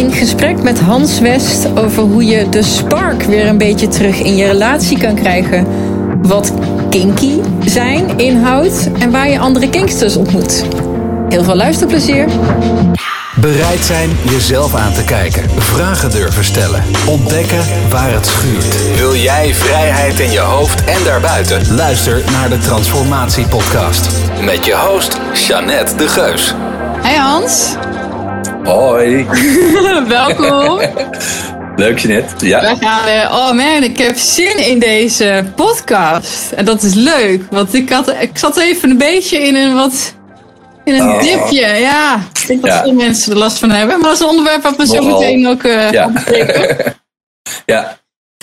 in gesprek met Hans West over hoe je de spark weer een beetje terug in je relatie kan krijgen. Wat kinky zijn inhoudt en waar je andere kinksters ontmoet. Heel veel luisterplezier. Bereid zijn jezelf aan te kijken. Vragen durven stellen. Ontdekken waar het schuurt. Wil jij vrijheid in je hoofd en daarbuiten? Luister naar de Transformatie Podcast. Met je host, Jeannette de Geus. Hey Hans. Hoi. Welkom. Leuk Jeannette. Ja. We gaan. Oh man, ik heb zin in deze podcast. En dat is leuk, want ik, had, ik zat even een beetje in een wat in een Oh. dipje, ja. Ik denk dat Ja. veel mensen er last van hebben. Maar dat is een onderwerp wat we zo meteen ook eh Ja. ja.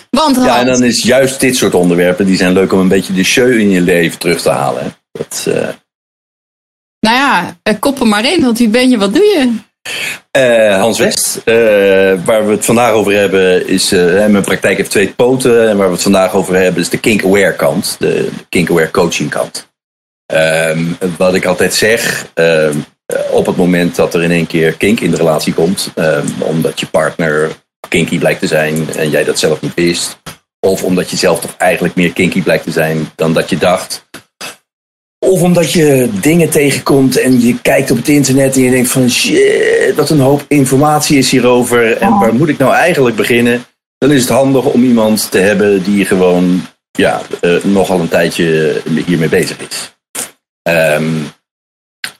Want ja, en dan is juist dit soort onderwerpen, die zijn leuk om een beetje de show in je leven terug te halen. hè. Dat, eh, nou ja, eh, kop er maar in. Want wie ben je, wat doe je? Eh, Hans West, eh, waar we het vandaag over hebben, is. eh, mijn praktijk heeft twee poten. En waar we het vandaag over hebben, is de kink-aware kant, de, kink-aware coaching kant. Ehm, wat ik altijd zeg, ehm, eh, op het moment dat er in één keer kink in de relatie komt, ehm, omdat je partner kinky blijkt te zijn en jij dat zelf niet wist, of omdat je zelf toch eigenlijk meer kinky blijkt te zijn dan dat je dacht, of omdat je dingen tegenkomt en je kijkt op het internet en je denkt van shit, wat een hoop informatie is hierover en waar moet ik nou eigenlijk beginnen? Dan is het handig om iemand te hebben die gewoon ja, eh, nogal een tijdje hiermee bezig is. Ehm,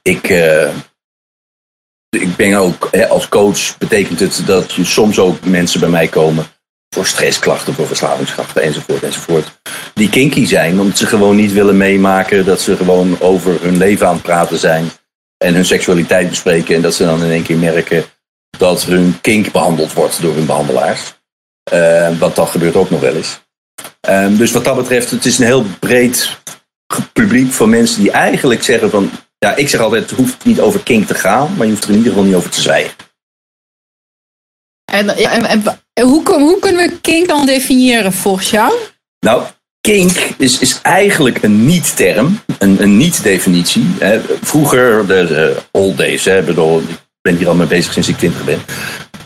ik, eh, ik ben ook hè, als coach betekent het dat je soms ook mensen bij mij komen voor stressklachten, voor verslavingsklachten enzovoort enzovoort. Die kinky zijn, omdat ze gewoon niet willen meemaken dat ze gewoon over hun leven aan het praten zijn en hun seksualiteit bespreken en dat ze dan in één keer merken dat hun kink behandeld wordt door hun behandelaars. Eh, want dat gebeurt ook nog wel eens. Ehm, dus wat dat betreft, het is een heel breed publiek van mensen die eigenlijk zeggen van... Ja, ik zeg altijd, het hoeft niet over kink te gaan, maar je hoeft er in ieder geval niet over te zwijgen. En, en, en hoe, hoe kunnen we kink dan definiëren volgens jou? Nou, kink is, is eigenlijk een niet-term, een, een niet-definitie. Vroeger, de, de old days, hè, ik bedoel, ik ben hier al mee bezig sinds ik twintig ben.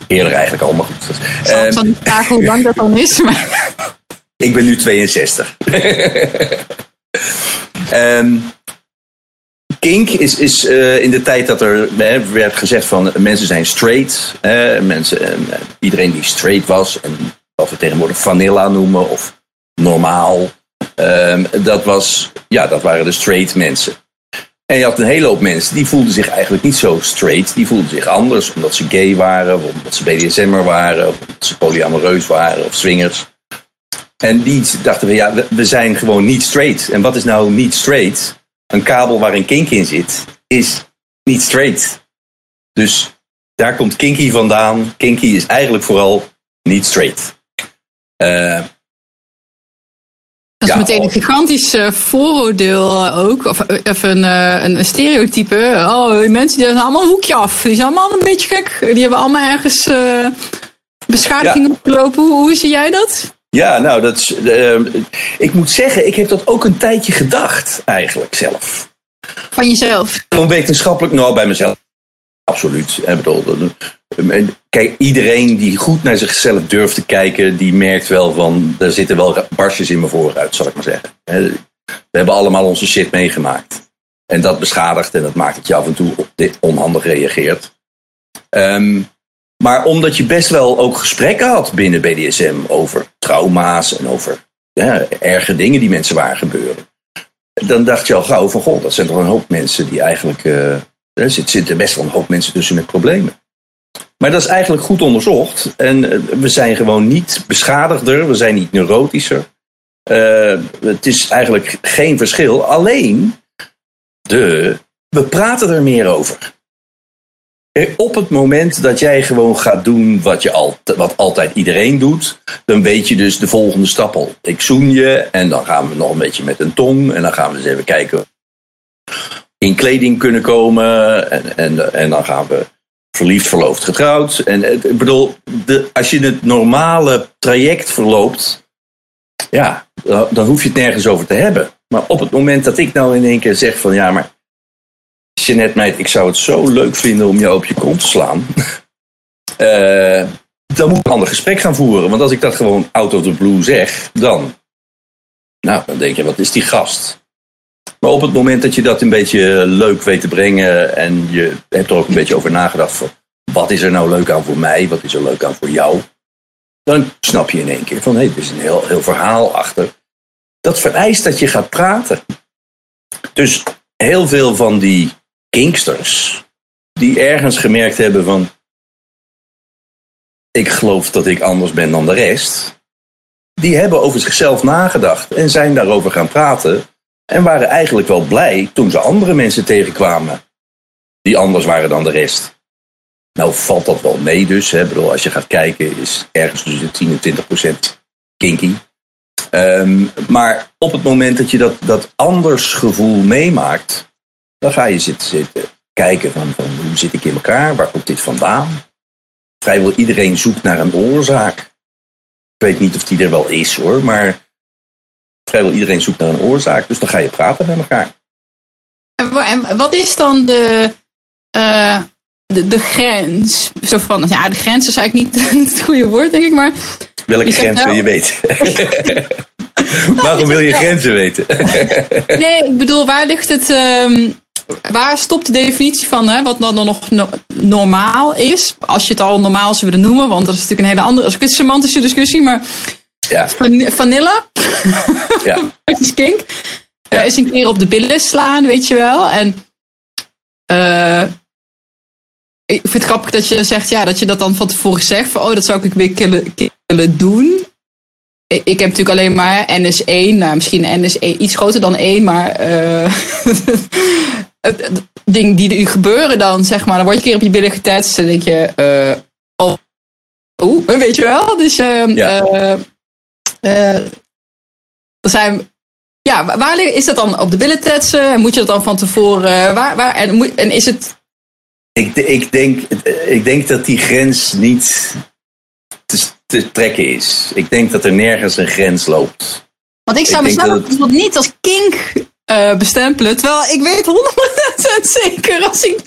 Eerder eigenlijk al, maar goed. Ik Ehm, van niet vragen hoe lang dat dan is. Maar, Ik ben nu 62. Ehm, kink is, is eh, in de tijd dat er hè, werd gezegd van mensen zijn straight. hè, mensen, en, eh, iedereen die straight was. En wat we tegenwoordig vanilla noemen of normaal. ehm, dat, was, ja, dat waren de straight mensen. En je had een hele hoop mensen die voelden zich eigenlijk niet zo straight. Die voelden zich anders omdat ze gay waren, of omdat ze BDSM'er waren, of omdat ze polyamoreus waren of swingers. En die dachten we, ja, we zijn gewoon niet straight. En wat is nou niet straight? Een kabel waar een kink in zit, is niet straight. Dus daar komt kinky vandaan. Kinky is eigenlijk vooral niet straight. Eh, dat is Ja, meteen een gigantisch eh, vooroordeel eh, ook. Of, of een, een, een stereotype. Oh, die mensen die zijn allemaal een hoekje af. Die zijn allemaal een beetje gek. Die hebben allemaal ergens beschadiging Ja. opgelopen. Hoe, hoe zie jij dat? Ja, nou, dat is, eh, ik moet zeggen, ik heb dat ook een tijdje gedacht, eigenlijk zelf. Van jezelf. Gewoon wetenschappelijk, nou, bij mezelf. Absoluut. Ik bedoel, kijk, iedereen die goed naar zichzelf durft te kijken, die merkt wel van, er zitten wel barstjes in mijn vooruit, zal ik maar zeggen. We hebben allemaal onze shit meegemaakt. En dat beschadigt en dat maakt dat je af en toe op dit onhandig reageert. Ehm, maar omdat je best wel ook gesprekken had binnen BDSM over trauma's en over ja, erge dingen die mensen waren gebeuren. Dan dacht je al gauw van, goh, dat zijn toch een hoop mensen die eigenlijk... eh, er zit- zitten best wel een hoop mensen tussen met problemen. Maar dat is eigenlijk goed onderzocht. En eh, we zijn gewoon niet beschadigder, we zijn niet neurotischer. Eh, het is eigenlijk geen verschil. Alleen, de, we praten er meer over. Eh, Op het moment dat jij gewoon gaat doen wat, je al, wat altijd iedereen doet, dan weet je dus de volgende stap al. Ik zoen je en dan gaan we nog een beetje met een tong en dan gaan we eens even kijken in kleding kunnen komen. En, en, en dan gaan we verliefd, verloofd, getrouwd. En eh, ik bedoel, de, als je het normale traject verloopt, ja, dan, dan hoef je het nergens over te hebben. Maar op het moment dat ik nou in één keer zeg van ja, maar Jeanette meid, ik zou het zo leuk vinden om jou op je kont te slaan. Uh, dan moet ik een ander gesprek gaan voeren. Want als ik dat gewoon out of the blue zeg, dan. Nou, dan denk je, wat is die gast? Maar op het moment dat je dat een beetje leuk weet te brengen en je hebt er ook een beetje over nagedacht van wat is er nou leuk aan voor mij, wat is er leuk aan voor jou, dan snap je in één keer van hé, hey, er is een heel, heel verhaal achter. Dat vereist dat je gaat praten. Dus heel veel van die kinksters die ergens gemerkt hebben van ik geloof dat ik anders ben dan de rest, die hebben over zichzelf nagedacht en zijn daarover gaan praten en waren eigenlijk wel blij toen ze andere mensen tegenkwamen die anders waren dan de rest. Nou valt dat wel mee dus. Hè. Bedoel, als je gaat kijken is ergens tussen 10 en 20 procent kinky. Um, maar op het moment dat je dat, dat anders gevoel meemaakt, dan ga je zitten, zitten kijken van, van hoe zit ik in elkaar, waar komt dit vandaan. Vrijwel iedereen zoekt naar een oorzaak. Ik weet niet of die er wel is hoor, maar vrijwel iedereen zoekt naar een oorzaak. Dus dan ga je praten met elkaar. En wat is dan de, uh, de, de, grens? Zo van, ja, de grens is eigenlijk niet het goede woord, denk ik, maar. Welke grens wil je weten? Waarom wil je grenzen weten? nee, ik bedoel, waar ligt het. Um, waar stopt de definitie van hè, wat dan nog normaal is? Als je het al normaal zou willen noemen, want dat is natuurlijk een hele andere, dat is een semantische discussie, maar ja. vanilla, ja. is kink, ja. is een keer op de billen slaan, weet je wel. En uh, ik vind het grappig dat je zegt, ja, dat je dat dan van tevoren zegt, van oh, dat zou ik weer willen, willen doen. Ik heb natuurlijk alleen maar NS1, nou, misschien NS1 iets groter dan 1, maar uh, dingen die er gebeuren dan, zeg maar. Dan word je een keer op je billen getest en denk je, uh, oh, oh, weet je wel. Dus uh, ja. uh, er zijn, ja, waar is dat dan op de billen tetsen? Moet je dat dan van tevoren, waar, waar, en, moet, en is het... Ik, ik, denk, ik denk dat die grens niet te, te trekken is. Ik denk dat er nergens een grens loopt. Want ik zou mezelf het... niet als kink uh, bestempelen. Terwijl ik weet 100% zeker als ik 95%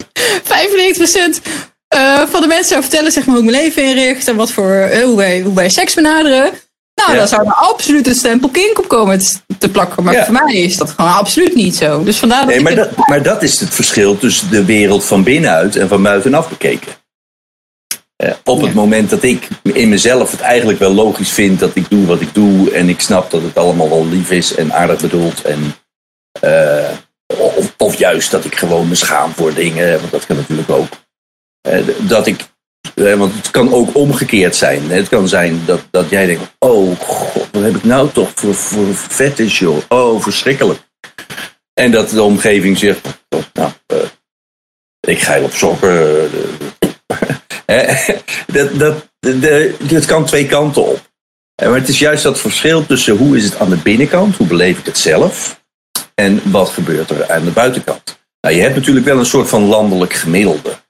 uh, van de mensen zou vertellen zeg maar, hoe ik mijn leven inricht en wat voor, uh, hoe, wij, hoe wij seks benaderen. Nou, ja. dan zou er absoluut een stempel kink op komen te plakken. Maar ja. voor mij is dat gewoon absoluut niet zo. Dus vandaar dat nee, maar, dat, maar dat is het verschil tussen de wereld van binnenuit en van buitenaf bekeken. Uh, op het moment dat ik in mezelf het eigenlijk wel logisch vind dat ik doe wat ik doe en ik snap dat het allemaal wel lief is en aardig bedoeld en uh, of, juist dat ik gewoon me schaam voor dingen, want dat kan natuurlijk ook. Uh, dat ik, want het kan ook omgekeerd zijn. Het kan zijn dat, dat jij denkt, oh god, wat heb ik nou toch voor, voor fetish joh, oh verschrikkelijk. En dat de omgeving zegt, oh, nou, ik ga op sokken dat, dat, het kan twee kanten op. Maar het is juist dat verschil tussen hoe is het aan de binnenkant, hoe beleef ik het zelf, en wat gebeurt er aan de buitenkant. Nou, je hebt natuurlijk wel een soort van landelijk gemiddelde.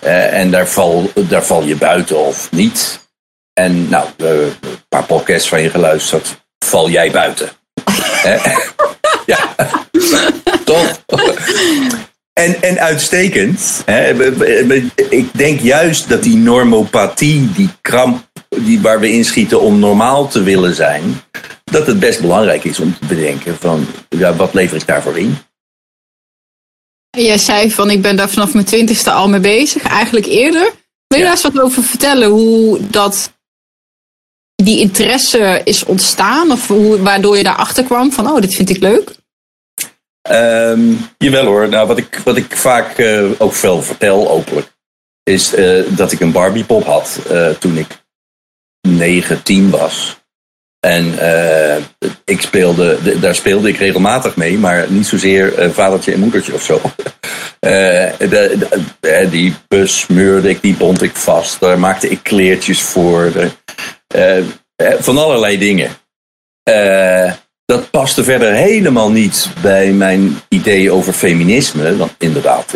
en daar val, daar val je buiten of niet. En nou, een paar podcasts van je geluisterd, val jij buiten. ja, toch? En, en uitstekend. Hè? Ik denk juist dat die normopathie, die kramp die, waar we inschieten om normaal te willen zijn, dat het best belangrijk is om te bedenken van ja, wat lever ik daarvoor in. Jij zei van ik ben daar vanaf mijn twintigste al mee bezig, eigenlijk eerder. Wil je daar eens wat over vertellen hoe dat die interesse is ontstaan of hoe, waardoor je daarachter kwam van oh, dit vind ik leuk? Um, jawel hoor. Nou, wat ik, wat ik vaak uh, ook veel vertel, openlijk, is uh, dat ik een Barbie pop had uh, toen ik 9, 10 was. En ik speelde, daar speelde ik regelmatig mee, maar niet zozeer vadertje en moedertje of zo. de, de, die bus meurde ik, die bond ik vast. Daar maakte ik kleertjes voor. van allerlei dingen dat paste verder helemaal niet bij mijn idee over feminisme. Want inderdaad,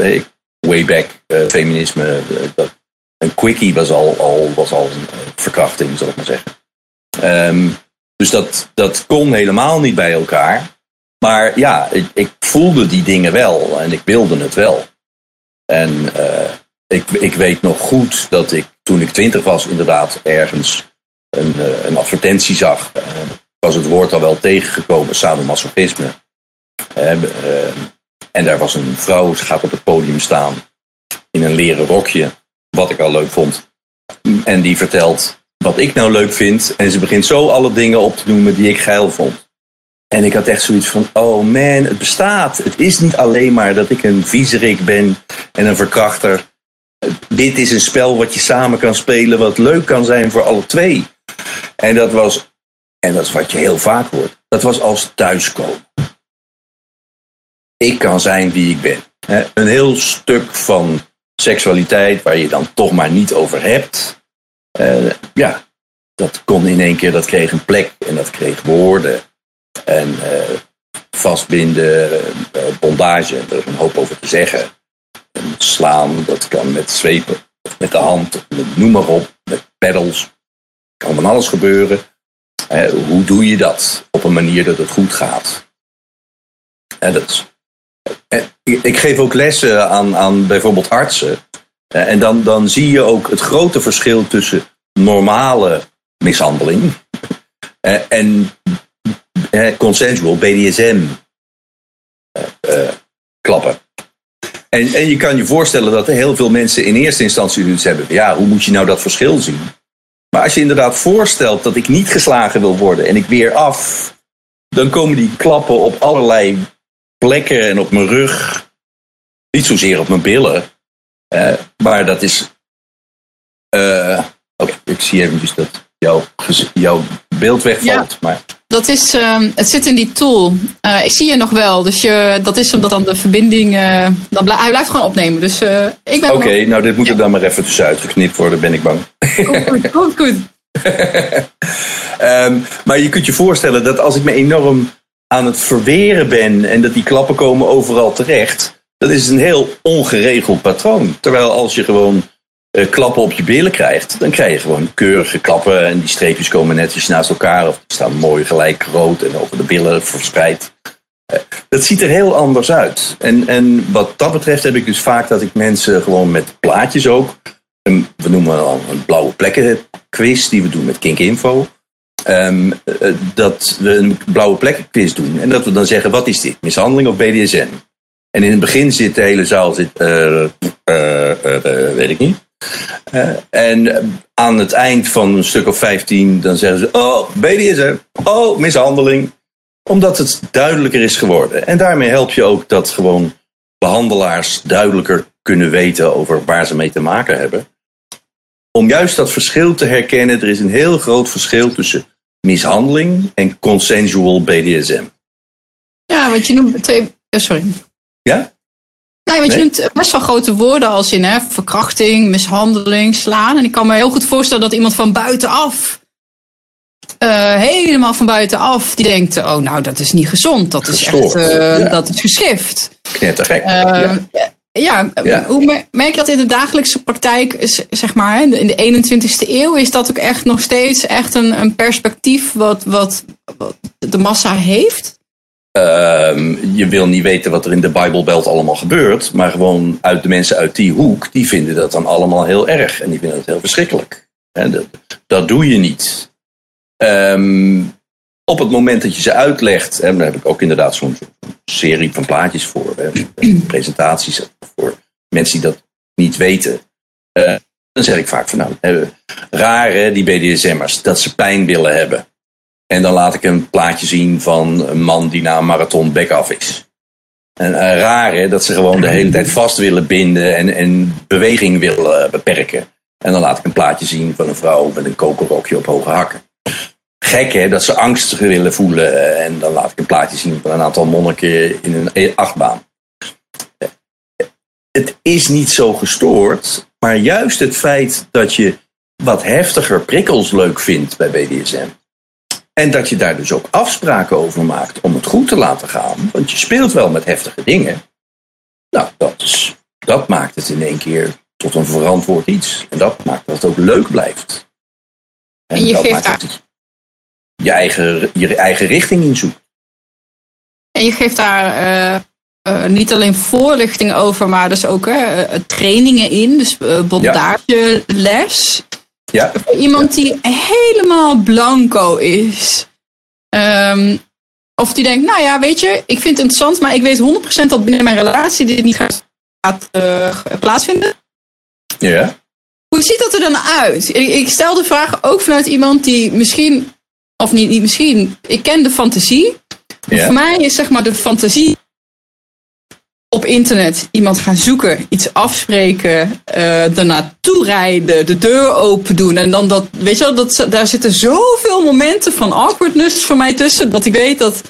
way back uh, feminisme, uh, dat, een quickie was al, al, was al een uh, verkrachting, zal ik maar zeggen. Um, dus dat, dat kon helemaal niet bij elkaar. Maar ja, ik, ik voelde die dingen wel en ik wilde het wel. En ik, ik weet nog goed dat ik toen ik twintig was, inderdaad ergens een, uh, een advertentie zag. Uh, was het woord al wel tegengekomen, sadomasochisme. en daar was een vrouw, ze gaat op het podium staan in een leren rokje, wat ik al leuk vond. En die vertelt wat ik nou leuk vind. En ze begint zo alle dingen op te noemen die ik geil vond. En ik had echt zoiets van, oh man, het bestaat. Het is niet alleen maar dat ik een viezerik ben en een verkrachter. Dit is een spel wat je samen kan spelen, wat leuk kan zijn voor alle twee. En dat was, en dat is wat je heel vaak hoort, dat was als thuiskomen. Ik kan zijn wie ik ben. Een heel stuk van seksualiteit waar je dan toch maar niet over hebt. Uh, ja, dat kon in één keer, dat kreeg een plek en dat kreeg woorden. En uh, vastbinden, uh, bondage, daar is een hoop over te zeggen. En slaan, dat kan met zwepen, met de hand, met, noem maar op, met pedals. Kan van alles gebeuren. hoe doe je dat op een manier dat het goed gaat? En dat ik geef ook lessen aan, aan bijvoorbeeld artsen. En dan, dan zie je ook het grote verschil tussen normale mishandeling en consensual BDSM klappen. En, en je kan je voorstellen dat heel veel mensen in eerste instantie iets hebben. Ja, hoe moet je nou dat verschil zien? Maar als je inderdaad voorstelt dat ik niet geslagen wil worden en ik weer af, dan komen die klappen op allerlei plekken en op mijn rug. Niet zozeer op mijn billen. Uh, maar dat is. Uh, Oké, okay, ik zie eventjes dat jouw, jouw beeld wegvalt. Ja, maar. Dat is, uh, het zit in die tool. Uh, ik zie je nog wel, dus je, dat is omdat dan de verbinding. dan hij blijft gewoon opnemen. Dus ik ben. Oké, nou, dit moet er dan maar even tussenuit geknipt worden, ben ik bang. Komt goed, komt goed. um, maar je kunt je voorstellen dat als ik me enorm aan het verweren ben en dat die klappen komen overal terecht, dat is een heel ongeregeld patroon. Terwijl als je gewoon uh, klappen op je billen krijgt, dan krijg je gewoon keurige klappen en die streepjes komen netjes naast elkaar of die staan mooi gelijk rood en over de billen verspreid. Uh, dat ziet er heel anders uit. En, en wat dat betreft heb ik dus vaak dat ik mensen gewoon met plaatjes ook, een, we noemen al een blauwe plekken quiz die we doen met Kink Info. Um, dat we een blauwe plek quiz doen. En dat we dan zeggen, wat is dit? Mishandeling of BDSM? En in het begin zit de hele zaal, zit, uh, uh, weet ik niet. en aan het eind van een stuk of 15, dan zeggen ze, oh, BDSM, oh, mishandeling. Omdat het duidelijker is geworden. En daarmee help je ook dat gewoon behandelaars duidelijker kunnen weten over waar ze mee te maken hebben. Om juist dat verschil te herkennen, er is een heel groot verschil tussen mishandeling en consensual BDSM. Ja, want je noemt twee. Oh, sorry. Ja? Nee, want je noemt best wel grote woorden als in hè, verkrachting, mishandeling, slaan. En ik kan me heel goed voorstellen dat iemand van buitenaf, uh, helemaal van buitenaf, die denkt: oh, nou, dat is niet gezond. Dat is echt. Uh, Dat is geschift. Knettergek. Uh, ja. Ja, hoe merk je dat in de dagelijkse praktijk, zeg maar, in de 21ste eeuw? Is dat ook echt nog steeds echt een, een perspectief wat, wat, wat de massa heeft? Uh, je wil niet weten wat er in de Bijbelbelt allemaal gebeurt, maar gewoon uit de mensen uit die hoek, die vinden dat dan allemaal heel erg en die vinden het heel verschrikkelijk. Dat, dat doe je niet. Um, op het moment dat je ze uitlegt, en daar heb ik ook inderdaad zo'n serie van plaatjes voor, presentaties voor mensen die dat niet weten. Uh, dan zeg ik vaak van nou, raar die BDSM'ers, dat ze pijn willen hebben. En dan laat ik een plaatje zien van een man die na een marathon back af is. En uh, raar hè, dat ze gewoon de hele tijd vast willen binden en, en beweging willen beperken. En dan laat ik een plaatje zien van een vrouw met een kokerrokje op hoge hakken gek hè, dat ze angst willen voelen. En dan laat ik een plaatje zien van een aantal monniken in een achtbaan. Het is niet zo gestoord, maar juist het feit dat je wat heftiger prikkels leuk vindt bij BDSM. En dat je daar dus ook afspraken over maakt om het goed te laten gaan. Want je speelt wel met heftige dingen. Nou, dat, is, dat maakt het in één keer tot een verantwoord iets. En dat maakt dat het ook leuk blijft. En, en je geeft daar, je eigen, je eigen richting in zoekt. En je geeft daar uh, uh, niet alleen voorlichting over, maar dus ook uh, trainingen in. Dus bondageles. Ja. Voor iemand die helemaal blanco is. Um, of die denkt, nou ja, weet je, ik vind het interessant, maar ik weet 100% dat binnen mijn relatie dit niet gaat, gaat plaatsvinden. Ja. Hoe ziet dat er dan uit? Ik, ik, stel de vraag ook vanuit iemand die misschien, of niet, niet misschien, ik ken de fantasie. Ja. Voor mij is zeg maar de fantasie op internet iemand gaan zoeken, iets afspreken, uh, ernaartoe rijden, de deur open doen. En dan dat, weet je wel, dat, daar zitten zoveel momenten van awkwardness voor mij tussen, dat ik weet dat.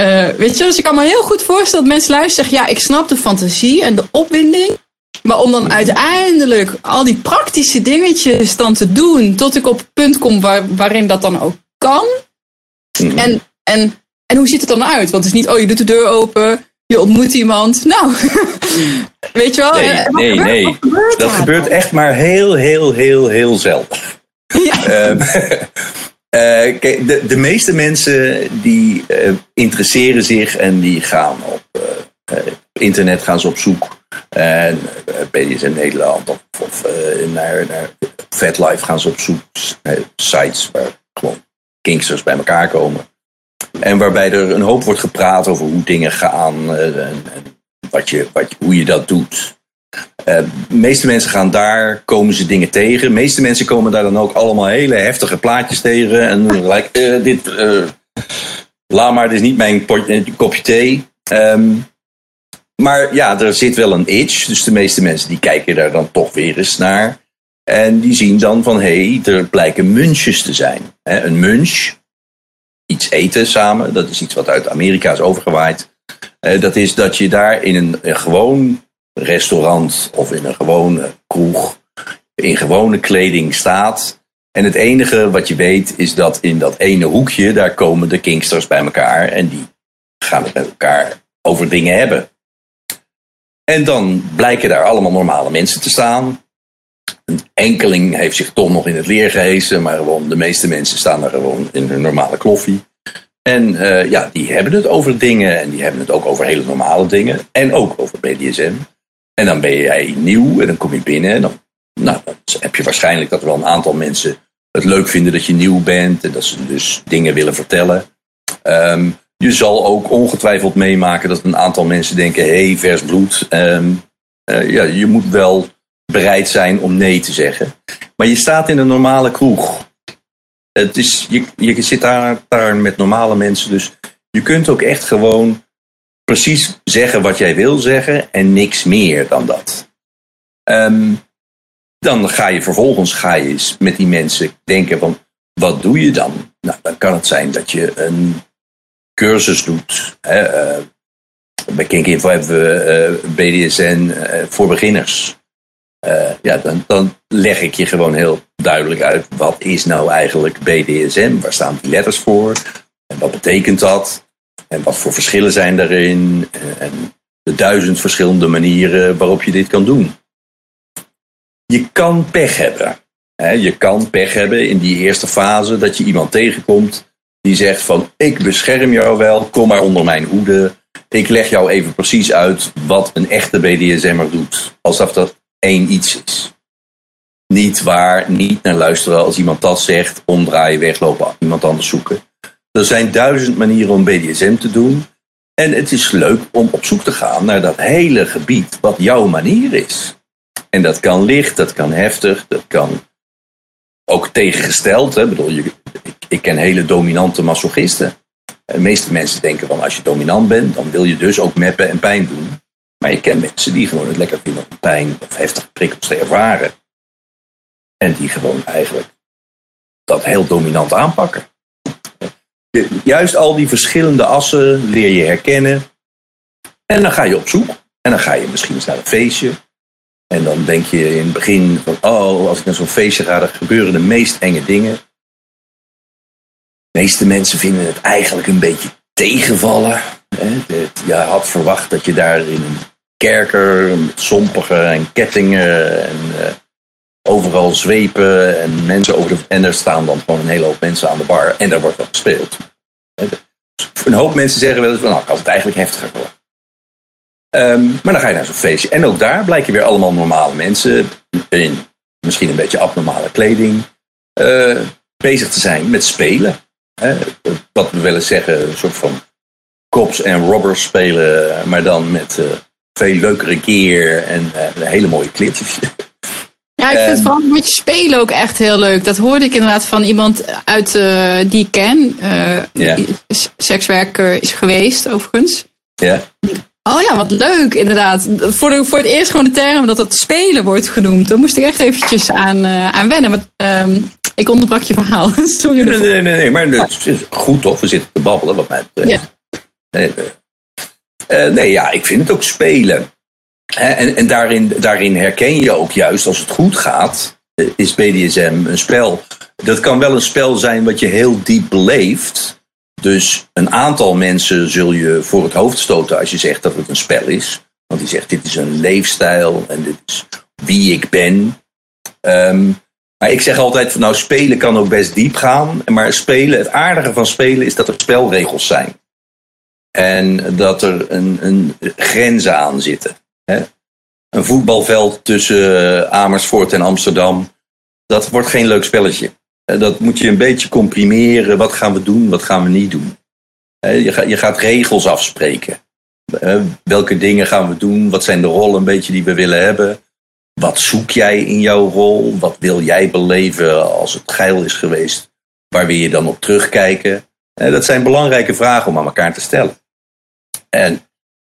Uh, weet je, dus ik kan me heel goed voorstellen dat mensen luisteren zeggen: ja, ik snap de fantasie en de opwinding. Maar om dan uiteindelijk al die praktische dingetjes dan te doen, tot ik op het punt kom waar, waarin dat dan ook kan. Mhm. En, en, en hoe ziet het dan uit? Want het is niet, oh, je doet de deur open, je ontmoet iemand. Nou, weet je wel? Nee, eh, nee, gebeurt- nee. gebeurt Dat gebeurt echt maar heel, heel, heel, heel zelden. Ja. Ehm, eh, kijk, de, de meeste mensen die eh, interesseren zich en die gaan op internet gaan ze op zoek. En BDSM Nederland of, of naar, naar FetLife gaan ze op zoek. Sites waar gewoon kinksters bij elkaar komen. En waarbij er een hoop wordt gepraat over hoe dingen gaan eh, en, wat je, wat hoe je dat doet. Eh, de meeste mensen gaan daar, komen ze dingen tegen. De meeste mensen komen daar dan ook allemaal hele heftige plaatjes tegen. En gelijk, eh, dit, eh, laat maar, dit is niet mijn kopje thee. Ehm, maar ja, er zit wel een itch. Dus de meeste mensen die kijken daar dan toch weer eens naar. En die zien dan van, hé, hey, er blijken munchjes te zijn. Een munch, iets eten samen, dat is iets wat uit Amerika is overgewaaid. Eh, dat is dat je daar in een, een gewoon restaurant of in een gewone kroeg in gewone kleding staat. En het enige wat je weet is dat in dat ene hoekje, daar komen de kinksters bij elkaar en die gaan het met elkaar over dingen hebben. En dan blijken daar allemaal normale mensen te staan. Een enkeling heeft zich toch nog in het leer gehesen, maar gewoon de meeste mensen staan daar gewoon in hun normale kloffie. En eh, ja, die hebben het over dingen en die hebben het ook over hele normale dingen en ook over BDSM. En dan ben jij nieuw en dan kom je binnen en dan, nou, heb je waarschijnlijk dat er wel een aantal mensen het leuk vinden dat je nieuw bent en dat ze dus dingen willen vertellen. Ehm, je zal ook ongetwijfeld meemaken dat een aantal mensen denken: hé, hey, vers bloed. Ehm, eh, ja, je moet wel bereid zijn om nee te zeggen. Maar je staat in een normale kroeg. Het is, je, je zit daar, met normale mensen, dus je kunt ook echt gewoon precies zeggen wat jij wil zeggen en niks meer dan dat. Ehm, dan ga je vervolgens ga je eens met die mensen denken van wat doe je dan? Nou, dan kan het zijn dat je een cursus doet. Hè, eh, bij Kink Info hebben we eh, BDSN eh, voor beginners. Eh, ja, dan, dan leg ik je gewoon heel duidelijk uit wat is nou eigenlijk BDSM? Waar staan die letters voor? En wat betekent dat? En wat voor verschillen zijn daarin? En, en de duizend verschillende manieren waarop je dit kan doen. Je kan pech hebben. Je kan pech hebben in die eerste fase dat je iemand tegenkomt die zegt van ik bescherm jou wel, kom maar onder mijn hoede. Ik leg jou even precies uit wat een echte BDSM'er doet. Alsof dat iets is. Niet waar, niet naar luisteren als iemand dat zegt, omdraaien, weglopen, iemand anders zoeken. Er zijn duizend manieren om BDSM te doen. En het is leuk om op zoek te gaan naar dat hele gebied wat jouw manier is. En dat kan licht, dat kan heftig, dat kan ook tegengesteld. Hè. Ik, bedoel, je, ik, ik ken hele dominante masochisten. De meeste mensen denken van als je dominant bent, dan wil je dus ook meppen en pijn doen. Maar je kent mensen die gewoon het lekker vinden om pijn of heftige prikkels te ervaren. En die gewoon eigenlijk dat heel dominant aanpakken. Juist al die verschillende assen leer je herkennen. En dan ga je op zoek. En dan ga je misschien eens naar een feestje. En dan denk je in het begin van, oh, als ik naar zo'n feestje ga, dan gebeuren de meest enge dingen. De meeste mensen vinden het eigenlijk een beetje tegenvallen. Je had verwacht dat je daar in een kerker met en kettingen en uh, overal zwepen en mensen over de... En er staan dan gewoon een hele hoop mensen aan de bar en daar wordt wat gespeeld. Een hoop mensen zeggen wel eens van, nou, kan het eigenlijk heftiger worden. Ehm, maar dan ga je naar zo'n feestje. En ook daar blijken weer allemaal normale mensen. In misschien een beetje abnormale kleding. eh, bezig te zijn met spelen. Wat we willen zeggen, een soort van cops en robbers spelen. Maar dan met eh, veel leukere gear en eh, hele mooie kleertjes. Ja, ik vind Ehm. vooral met je spelen ook echt heel leuk. Dat hoorde ik inderdaad van iemand uit eh, die ik ken. eh, Ja. sekswerker is geweest, overigens. ja. Oh ja, wat leuk, inderdaad. Voor, de, voor het eerst gewoon de term dat het spelen wordt genoemd. Daar moest ik echt eventjes aan, aan wennen. Ehm, ik onderbrak je verhaal. Sorry. Nee, nee, nee, nee, maar het is goed toch? We zitten te babbelen, wat mij betreft. Nee, eh, nee, ja, ik vind het ook spelen. En, en daarin, daarin herken je ook juist, als het goed gaat, eh, is BDSM een spel. Dat kan wel een spel zijn wat je heel diep beleeft. Dus een aantal mensen zul je voor het hoofd stoten als je zegt dat het een spel is. Want die zegt, dit is een leefstijl en dit is wie ik ben. Ehm, maar ik zeg altijd, nou spelen kan ook best diep gaan. Maar spelen, het aardige van spelen is dat er spelregels zijn. En dat er een, een grenzen aan zitten. Hè? Een voetbalveld tussen eh, Amersfoort en Amsterdam. Dat wordt geen leuk spelletje. Eh, Dat moet je een beetje comprimeren. Wat gaan we doen, wat gaan we niet doen. Je gaat, regels afspreken. Eh, Welke dingen gaan we doen? Wat zijn de rollen een beetje die we willen hebben? Wat zoek jij in jouw rol? Wat wil jij beleven als het geil is geweest? Waar wil je dan op terugkijken? Dat zijn belangrijke vragen om aan elkaar te stellen. En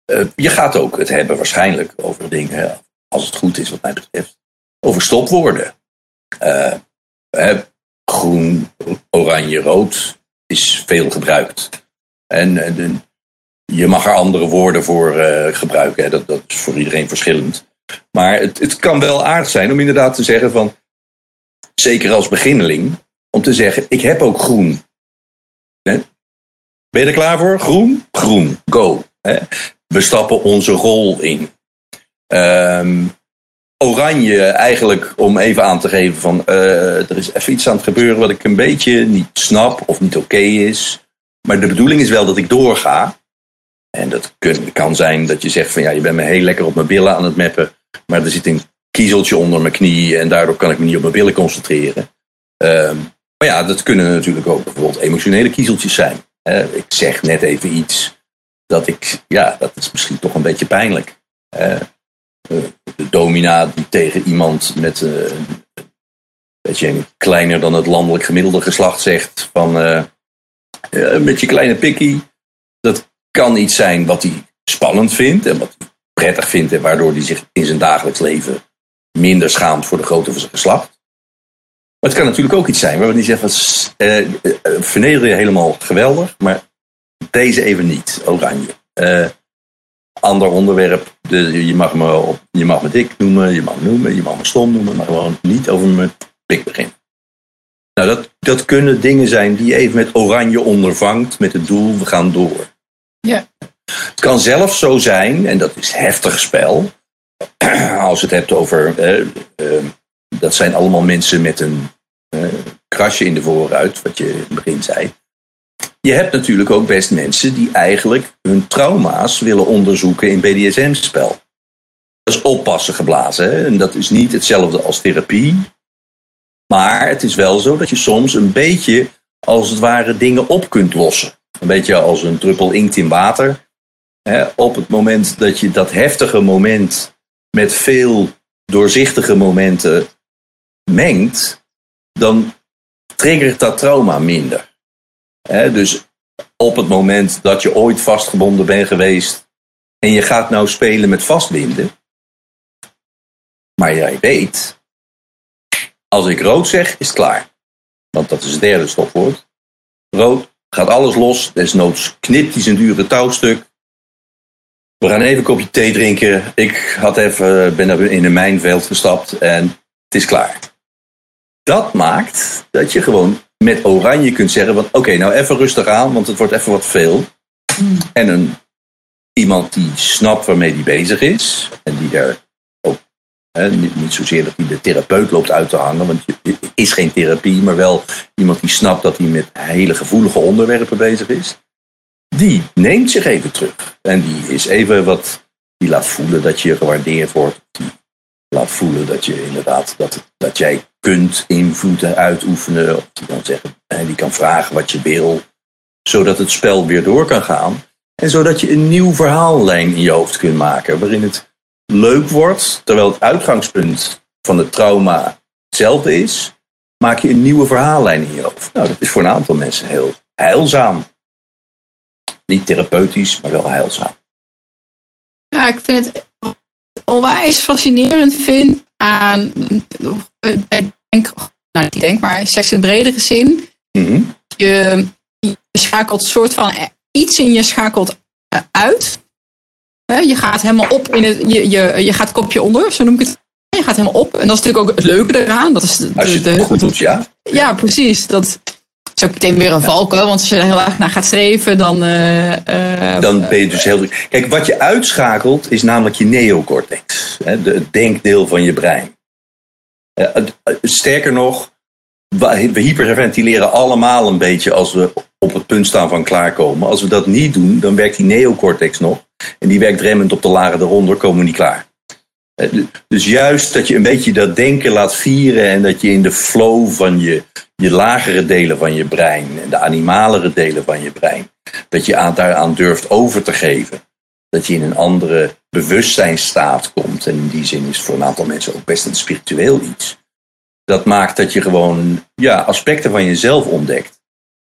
eh, je gaat ook het hebben waarschijnlijk over dingen, als het goed is wat mij betreft, over stopwoorden. Eh, groen, oranje, rood is veel gebruikt. En eh, je mag er andere woorden voor gebruiken. Hè. Dat, dat is voor iedereen verschillend. Maar het, het kan wel aardig zijn om inderdaad te zeggen van, zeker als beginneling, om te zeggen, ik heb ook groen. Hè? Ben je er klaar voor? Groen? Groen. Go. We stappen onze rol in. Ehm, oranje eigenlijk om even aan te geven van eh, er is even iets aan het gebeuren wat ik een beetje niet snap of niet oké is. Maar de bedoeling is wel dat ik doorga. En dat kan zijn dat je zegt van ja, je bent me heel lekker op mijn billen aan het meppen. Maar er zit een kiezeltje onder mijn knie en daardoor kan ik me niet op mijn billen concentreren. Ehm, maar ja, dat kunnen natuurlijk ook bijvoorbeeld emotionele kiezeltjes zijn. Ik zeg net even iets dat ik, ja, dat is misschien toch een beetje pijnlijk. Eh, eh, de domina die tegen iemand met eh, een beetje kleiner dan het landelijk gemiddelde geslacht zegt van eh, een beetje kleine pikkie. Dat kan iets zijn wat hij spannend vindt en wat hij prettig vindt en waardoor hij zich in zijn dagelijks leven minder schaamt voor de zijn geslacht. Maar het kan natuurlijk ook iets zijn waarvan hij zegt, van, eh, eh, eh, verneder je helemaal geweldig, maar deze even niet, oranje. Eh, ander onderwerp, de, je, mag me op, je mag me dik noemen, je mag me noemen, je mag me stom noemen, maar gewoon niet over mijn pik beginnen. Nou, dat, dat kunnen dingen zijn die je even met oranje ondervangt met het doel, we gaan door. Ja. Het kan zelfs zo zijn, en dat is heftig spel, als het hebt over, eh, eh, dat zijn allemaal mensen met een krasje in de voorruit, wat je in het begin zei. Je hebt natuurlijk ook best mensen die eigenlijk hun trauma's willen onderzoeken in BDSM-spel. Dat is oppassen geblazen. Hè? En dat is niet hetzelfde als therapie. Maar het is wel zo dat je soms een beetje, als het ware, dingen op kunt lossen. Een beetje als een druppel inkt in water. Hè? Op het moment dat je dat heftige moment met veel doorzichtige momenten mengt, dan triggert dat trauma minder. Dus op het moment dat je ooit vastgebonden bent geweest en je gaat nou spelen met vastbinden, maar jij weet, als ik rood zeg, is het klaar. Want dat is het derde stopwoord. Rood, gaat alles los, desnoods knipt hij zijn dure touwstuk. We gaan even een kopje thee drinken. Ik had even, ben er in een mijnveld gestapt en het is klaar. Dat maakt dat je gewoon met oranje kunt zeggen: van oké, nou even rustig aan, want het wordt even wat veel. En een, iemand die snapt waarmee die bezig is, en die daar ook hè, niet, niet zozeer dat hij de therapeut loopt uit te hangen, want je- het is geen therapie, maar wel iemand die snapt dat hij met hele gevoelige onderwerpen bezig is. Die neemt zich even terug. En die is even wat die laat voelen dat je gewaardeerd wordt. Die laat voelen dat je inderdaad dat, dat jij kunt invloeden uitoefenen. Die kan zeggen, die kan vragen wat je wil. Zodat het spel weer door kan gaan. En zodat je een nieuw verhaallijn in je hoofd kunt maken. Waarin het leuk wordt, terwijl het uitgangspunt van het trauma hetzelfde is. Maak je een nieuwe verhaallijn in je hoofd. Nou, dat is voor een aantal mensen heel heilzaam. Niet therapeutisch, maar wel heilzaam. Ja, ik vind het onwijs fascinerend vind aan, denk, nou niet denk, maar seks in bredere zin. Mhm. je, je schakelt een soort van iets in je schakelt uit. Je gaat helemaal op in het, je, je, je gaat kopje onder, zo noem ik het. Je gaat helemaal op. En dat is natuurlijk ook het leuke eraan. Dat is de, Als je het de- goed doet, ja. ja, precies. Dat is ook meteen weer een valkuil. Want als je er heel erg naar gaat streven, dan... eh, eh, Dan ben je dus heel. Kijk, wat je uitschakelt is namelijk je neocortex. Hè, het denkdeel van je brein. Eh, sterker nog, we hyperventileren allemaal een beetje als we op het punt staan van klaarkomen. Als we dat niet doen, dan werkt die neocortex nog. En die werkt remmend op de lagen eronder, komen we niet klaar. Dus juist dat je een beetje dat denken laat vieren en dat je in de flow van je, je lagere delen van je brein en de animalere delen van je brein, dat je aan, daaraan durft over te geven. Dat je in een andere bewustzijnstaat komt. En in die zin is voor een aantal mensen ook best een spiritueel iets. Dat maakt dat je gewoon ja, aspecten van jezelf ontdekt.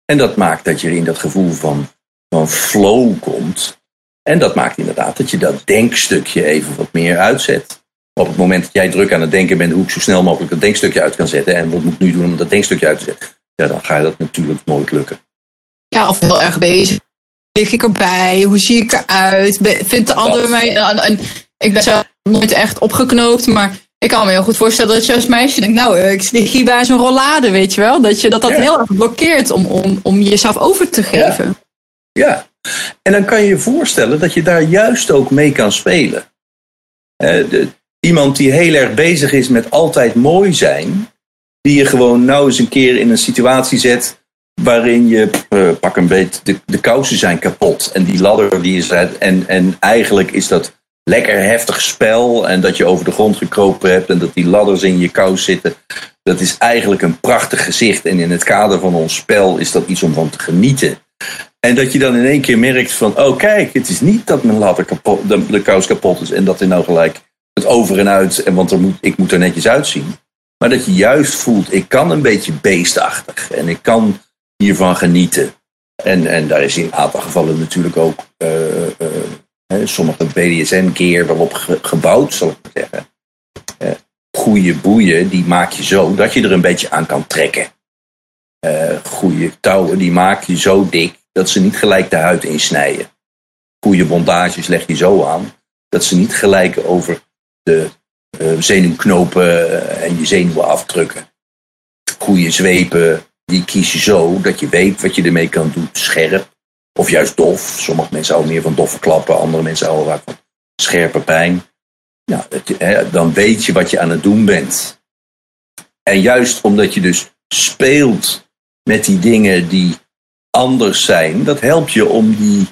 En dat maakt dat je in dat gevoel van, van flow komt. En dat maakt inderdaad dat je dat denkstukje even wat meer uitzet. Op het moment dat jij druk aan het denken bent, hoe ik zo snel mogelijk dat denkstukje uit kan zetten. En wat moet ik nu doen om dat denkstukje uit te zetten? Ja, dan ga je dat natuurlijk nooit lukken. ja, of heel erg bezig. Lig ik erbij? Hoe zie ik eruit? Vindt de ander mij... en- ik ben zelf nooit echt opgeknoopt, maar... Ik kan me heel goed voorstellen dat je als meisje denkt, nou, eh, ik lig hier bij zo'n rollade, weet je wel. Dat je dat, dat Ja. heel erg blokkeert om, om, om jezelf over te geven. Ja, en dan kan je je voorstellen dat je daar juist ook mee kan spelen. Eh, de- iemand die heel erg bezig is met altijd mooi zijn, die je gewoon nou eens een keer in een situatie zet waarin je, eh, pak een beetje, de, de kousen zijn kapot en die ladder die is uit. En, en eigenlijk is dat lekker heftig spel en dat je over de grond gekropen hebt en dat die ladders in je kous zitten. Dat is eigenlijk een prachtig gezicht en in het kader van ons spel is dat iets om van te genieten. En dat je dan in één keer merkt van, oh kijk, het is niet dat mijn ladder kapot, de, de kous kapot is en dat er nou gelijk het over en uit, en want er moet, ik moet er netjes uitzien. Maar dat je juist voelt, ik kan een beetje beestachtig en ik kan hiervan genieten. En, en daar is in een aantal gevallen natuurlijk ook eh, eh, hè, sommige BDSM-keer waarop ge- gebouwd, zal ik maar zeggen. Eh, goede boeien, die maak je zo dat je er een beetje aan kan trekken. Goede touwen, die maak je zo dik dat ze niet gelijk de huid insnijden. Goede bondages leg je zo aan dat ze niet gelijk over de eh, zenuwknopen eh, en je zenuwen afdrukken. Goede zwepen, die kies je zo dat je weet wat je ermee kan doen. Scherp of juist dof. Sommige mensen houden meer van doffe klappen, andere mensen houden vaak van scherpe pijn. Dat je- hè, dan weet je wat je aan het doen bent. En juist omdat je dus speelt met die dingen die anders zijn, dat helpt je om die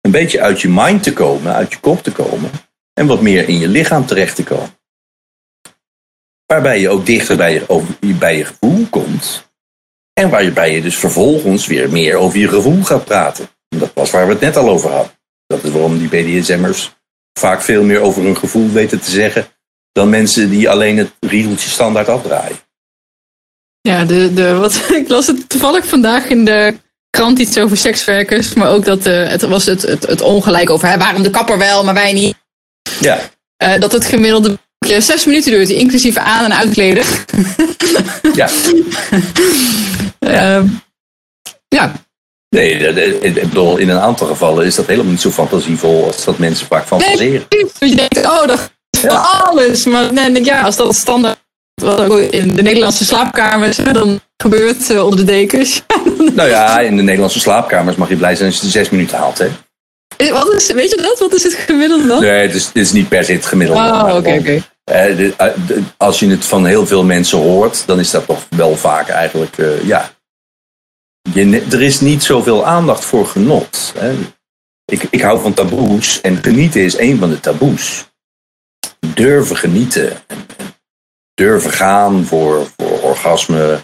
een beetje uit je mind te komen, uit je kop te komen en wat meer in je lichaam terecht te komen. Waarbij je ook dichter bij je, over, bij je gevoel komt en waarbij je dus vervolgens weer meer over je gevoel gaat praten. En dat was waar we het net al over hadden. Dat is waarom die BDSM'ers vaak veel meer over hun gevoel weten te zeggen dan mensen die alleen het riedeltje standaard afdraaien. Ja, de, de, wat, ik las het toevallig vandaag in de krant iets over sekswerkers. Maar ook dat eh, het was het, het, ongelijk over waarom de kapper wel, maar wij niet. Ja, Eh, dat het gemiddelde boekje zes minuten duurt, inclusief aan- en uitkleden. ja. Ehm, ja, Nee, dat- dat- ik bedoel, in een aantal gevallen is dat helemaal niet zo fantasievol als dat mensen vaak fantaseren. Dus je denkt, oh, dat is van alles. Maar nee, ja, als dat standaard wat ook in de Nederlandse slaapkamers dan gebeurt eh, onder de dekens. Nou ja, in de Nederlandse slaapkamers mag je blij zijn als je de zes minuten haalt. Hè? Wat is, weet je dat? Wat is het gemiddelde dan? Nee, het is, het is niet per se het gemiddelde. Maar oké, oké. eh, eh, als je het van heel veel mensen hoort, dan is dat toch wel vaak eigenlijk, eh, ja. Je, er is niet zoveel aandacht voor genot. Hè? ik, ik hou van taboes en genieten is een van de taboes. Durven genieten. En, en durven gaan voor, voor orgasme.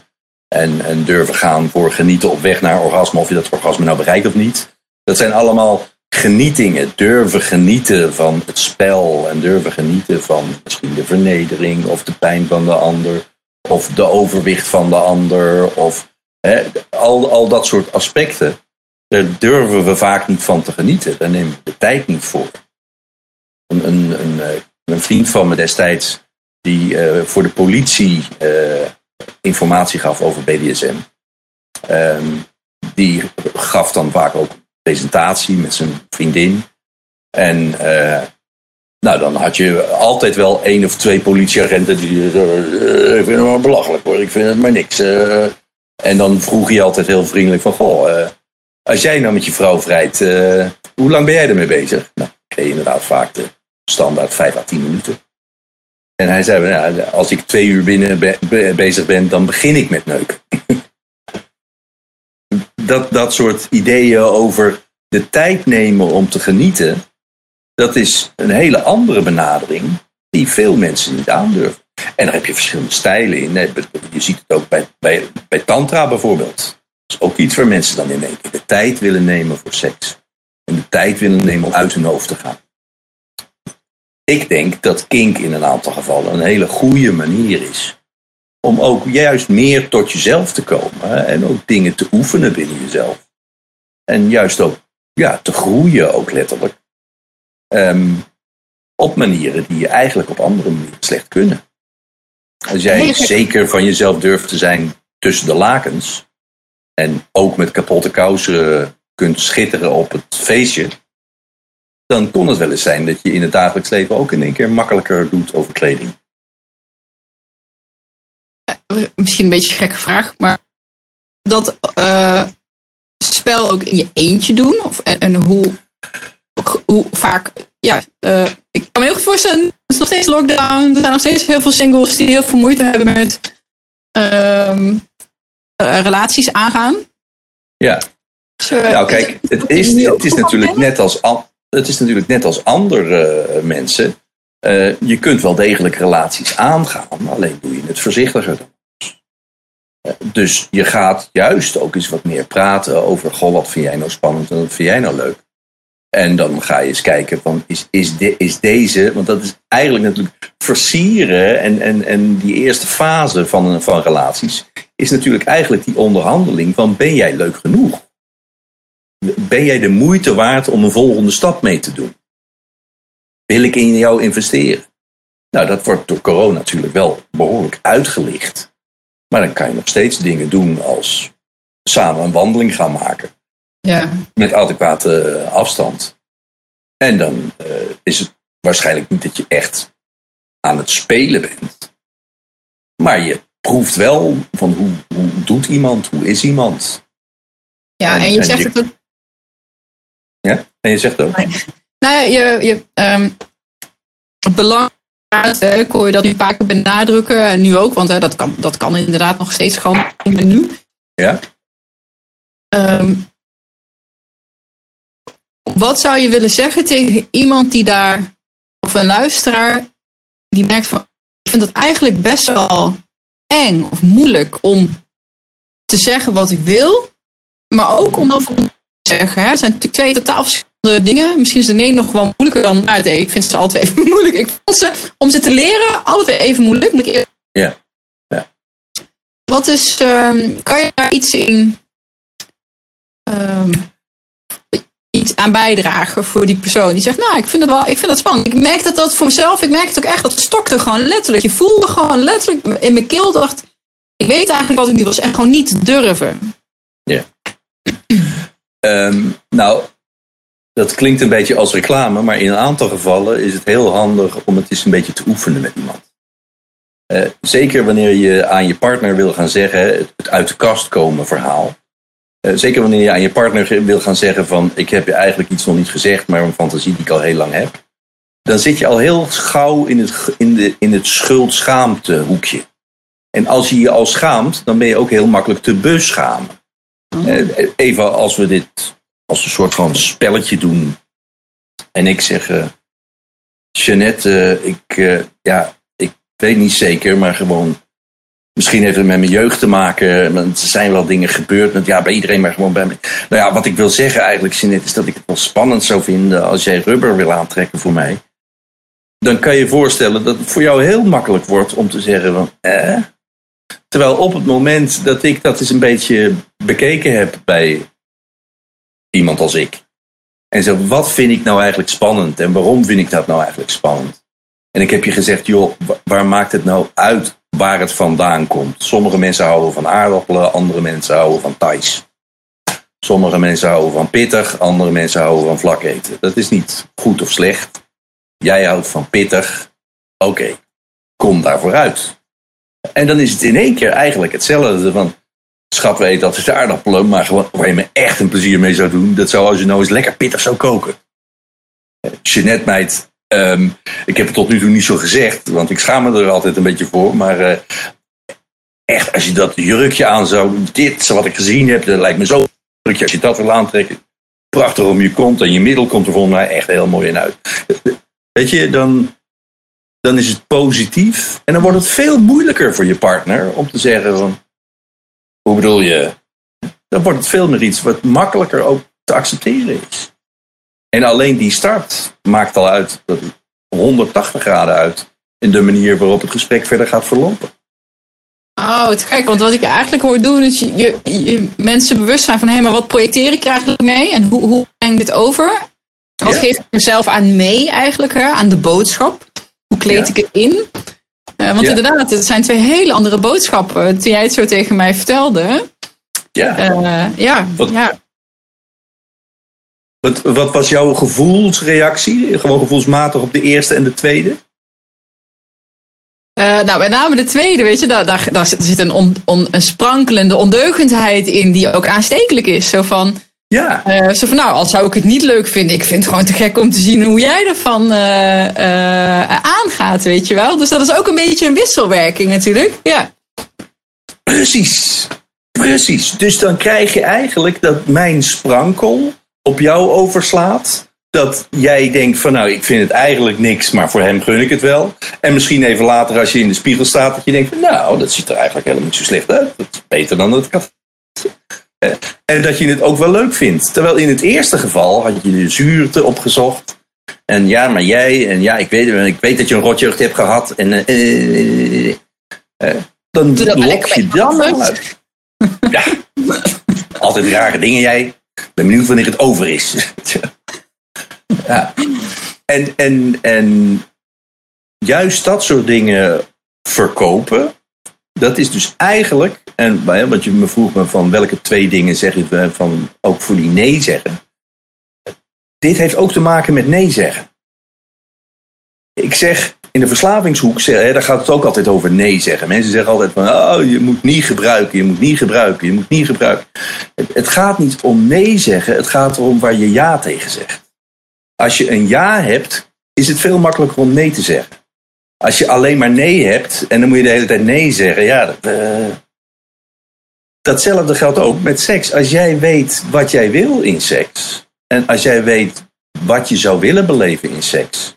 En, en durven gaan voor genieten op weg naar orgasme. Of je dat orgasme nou bereikt of niet. Dat zijn allemaal genietingen. Durven genieten van het spel. En durven genieten van misschien de vernedering. Of de pijn van de ander. Of de overwicht van de ander. Of hè, al, al dat soort aspecten. Daar durven we vaak niet van te genieten. Daar nemen we de tijd niet voor. Een, een, een, eh, vriend van me destijds. Die uh, voor de politie uh, informatie gaf over BDSM. Um, die gaf dan vaak ook presentatie met zijn vriendin. En uh, nou, dan had je altijd wel één of twee politieagenten die uh, ik vind het belachelijk hoor, ik vind het maar niks. En dan vroeg je altijd heel vriendelijk van, goh, als jij nou met je vrouw vrijt, hoe lang ben jij ermee bezig? Nou, je inderdaad vaak de standaard vijf à tien minuten. En hij zei, nou, als ik twee uur binnen be be bezig ben, dan begin ik met neuken. dat, dat soort ideeën over de tijd nemen om te genieten, dat is een hele andere benadering die veel mensen niet aandurven. En daar heb je verschillende stijlen in. Je ziet het ook bij, bij, tantra bijvoorbeeld. Dat is ook iets waar mensen dan in één keer de tijd willen nemen voor seks. En de tijd willen nemen om uit hun hoofd te gaan. Ik denk dat kink in een aantal gevallen een hele goede manier is om ook juist meer tot jezelf te komen en ook dingen te oefenen binnen jezelf. En juist ook ja, te groeien, ook letterlijk. Um, op manieren die je eigenlijk op andere manieren slecht kunnen. Als jij zeker van jezelf durft te zijn tussen de lakens en ook met kapotte kousen kunt schitteren op het feestje, dan kon het wel eens zijn dat je in het dagelijks leven ook in één keer makkelijker doet over kleding. Misschien een beetje een gekke vraag, maar dat uh, spel ook in je eentje doen? Of, en, en hoe, hoe vaak, ja, uh, ik kan me heel goed voorstellen, het is nog steeds lockdown, er zijn nog steeds heel veel singles die heel veel moeite hebben met uh, relaties aangaan. Ja. So, nou kijk, het is, het is natuurlijk net als het is natuurlijk net als andere mensen. Uh, je kunt wel degelijk relaties aangaan, alleen doe je het voorzichtiger. Dus je gaat juist ook eens wat meer praten over: Goh, wat vind jij nou spannend en wat vind jij nou leuk? En dan ga je eens kijken: van, is, is, de, is deze, want dat is eigenlijk natuurlijk versieren en, en, en die eerste fase van, van relaties, is natuurlijk eigenlijk die onderhandeling: van ben jij leuk genoeg? ben jij de moeite waard om een volgende stap mee te doen? Wil ik in jou investeren? Nou, dat wordt door corona natuurlijk wel behoorlijk uitgelicht. Maar dan kan je nog steeds dingen doen als samen een wandeling gaan maken. Ja. Met adequate afstand. En dan uh, is het waarschijnlijk niet dat je echt aan het spelen bent. Maar je proeft wel van hoe, hoe doet iemand, hoe is iemand. Ja, en, en je en zegt je, het ook ja, en je zegt ook? Nou ja, je, je, um, het belang ik hoor je dat nu vaker benadrukken en nu ook, want hè, dat, kan, dat kan inderdaad nog steeds gewoon nu. Ja. Um, wat zou je willen zeggen tegen iemand die daar, of een luisteraar, die merkt van, ik vind het eigenlijk best wel eng of moeilijk om te zeggen wat ik wil, maar ook om dan zeggen. Hè? Het zijn natuurlijk twee totaal verschillende dingen. Misschien is de een nog wel moeilijker dan nou, Ik vind ze altijd even moeilijk. Ik vond ze, om ze te leren, altijd even moeilijk. Moet ik ja. ja. Wat is, um, kan je daar iets in, um, iets aan bijdragen voor die persoon die zegt, nou, ik vind het wel, ik vind het spannend. Ik merk dat dat voor mezelf, ik merk het ook echt, dat stokte gewoon letterlijk. Je voelde gewoon letterlijk in mijn keel, dacht, ik weet eigenlijk wat ik nu was en gewoon niet durven. Ja. Um, nou, dat klinkt een beetje als reclame, maar in een aantal gevallen is het heel handig om het eens een beetje te oefenen met iemand. Uh, zeker wanneer je aan je partner wil gaan zeggen, het uit de kast komen verhaal. Uh, zeker wanneer je aan je partner wil gaan zeggen van ik heb je eigenlijk iets nog niet gezegd, maar een fantasie die ik al heel lang heb. Dan zit je al heel gauw in het, in de, in het schuld-schaamte hoekje. En als je je al schaamt, dan ben je ook heel makkelijk te beschamen. Eh, even als we dit als een soort van spelletje doen. En ik zeg, uh, Jeannette, ik, ja, ik weet niet zeker, maar gewoon Misschien heeft het met mijn jeugd te maken. Er zijn wel dingen gebeurd. Met, ja, bij iedereen, maar gewoon bij mij. Nou ja, wat ik wil zeggen eigenlijk, Jeanette, is dat ik het wel spannend zou vinden als jij rubber wil aantrekken voor mij. Dan kan je voorstellen dat het voor jou heel makkelijk wordt om te zeggen van, eh. Terwijl op het moment dat ik dat eens een beetje bekeken heb bij iemand als ik. En zo, wat vind ik nou eigenlijk spannend en waarom vind ik dat nou eigenlijk spannend? En ik heb je gezegd, joh, waar maakt het nou uit waar het vandaan komt. Sommige mensen houden van aardappelen, andere mensen houden van thais. Sommige mensen houden van pittig, andere mensen houden van vlak eten. Dat is niet goed of slecht. Jij houdt van pittig. Oké, kom daarvoor uit. En dan is het in één keer eigenlijk hetzelfde van... Schat weet dat is de aardappelen, maar gewoon, waar je me echt een plezier mee zou doen... dat zou als je nou eens lekker pittig zou koken. Jeanette meid Ehm, ik heb het tot nu toe niet zo gezegd, want ik schaam me er altijd een beetje voor. Maar uh, echt, als je dat jurkje aan zou, dit wat ik gezien heb, dat lijkt me zo. Als je dat wil aantrekken, prachtig om je kont en je middel komt er volgens mij echt heel mooi in uit. Weet je, dan, dan is het positief. En dan wordt het veel moeilijker voor je partner om te zeggen van, hoe bedoel je? Dan wordt het veel meer iets wat makkelijker ook te accepteren is. En alleen die start maakt al uit, 180 graden uit, in de manier waarop het gesprek verder gaat verlopen. Oh, het gek, want wat ik eigenlijk hoor doen is je, je, mensen bewust zijn van hé, maar wat projecteer ik eigenlijk mee en hoe, hoe breng ik dit over? Wat geef ik mezelf aan mee eigenlijk, hè, aan de boodschap? Hoe kleed ik het in? Uh, want inderdaad, het zijn twee hele andere boodschappen. Toen jij het zo tegen mij vertelde. Ja. Uh, ja, ja. Wat, wat was jouw gevoelsreactie? Gewoon gevoelsmatig op de eerste en de tweede? Uh, nou, met name de tweede, weet je, daar, daar, daar zit een, on, on, een sprankelende ondeugendheid in die ook aanstekelijk is. Zo van, ja. Uh, zo van, nou, al zou ik het niet leuk vinden, ik vind het gewoon te gek om te zien hoe jij ervan uh, aangaat, weet je wel. Dus dat is ook een beetje een wisselwerking natuurlijk, ja. Precies, precies. Dus dan krijg je eigenlijk dat mijn sprankel op jou overslaat. Dat jij denkt van nou, ik vind het eigenlijk niks, maar voor hem gun ik het wel. En misschien even later als je in de spiegel staat, dat je denkt van nou, dat ziet er eigenlijk helemaal niet zo slecht uit. Dat is beter dan dat ik had. Eh, en dat je het ook wel leuk vindt. Terwijl in het eerste geval had je de zuurte opgezocht. En ja, maar jij, en ja, ik weet, ik weet dat je een rotjeugd hebt gehad. En uh, uh, uh, dan lok je dan uit. Ja, altijd rare dingen jij ben benieuwd wanneer het over is. ja. En, en, en juist dat soort dingen verkopen, dat is dus eigenlijk, en want je me vroeg me van welke twee dingen zeg je van ook voor die nee zeggen. Dit heeft ook te maken met nee zeggen. Ik zeg, in de verslavingshoek, daar gaat het ook altijd over nee zeggen. Mensen zeggen altijd van, oh, je moet niet gebruiken, je moet niet gebruiken, je moet niet gebruiken. Het, gaat niet om nee zeggen, het gaat erom waar je ja tegen zegt. Als je een ja hebt, is het veel makkelijker om nee te zeggen. Als je alleen maar nee hebt en dan moet je de hele tijd nee zeggen, ja, uh... datzelfde geldt ook met seks. Als jij weet wat jij wil in seks en als jij weet wat je zou willen beleven in seks.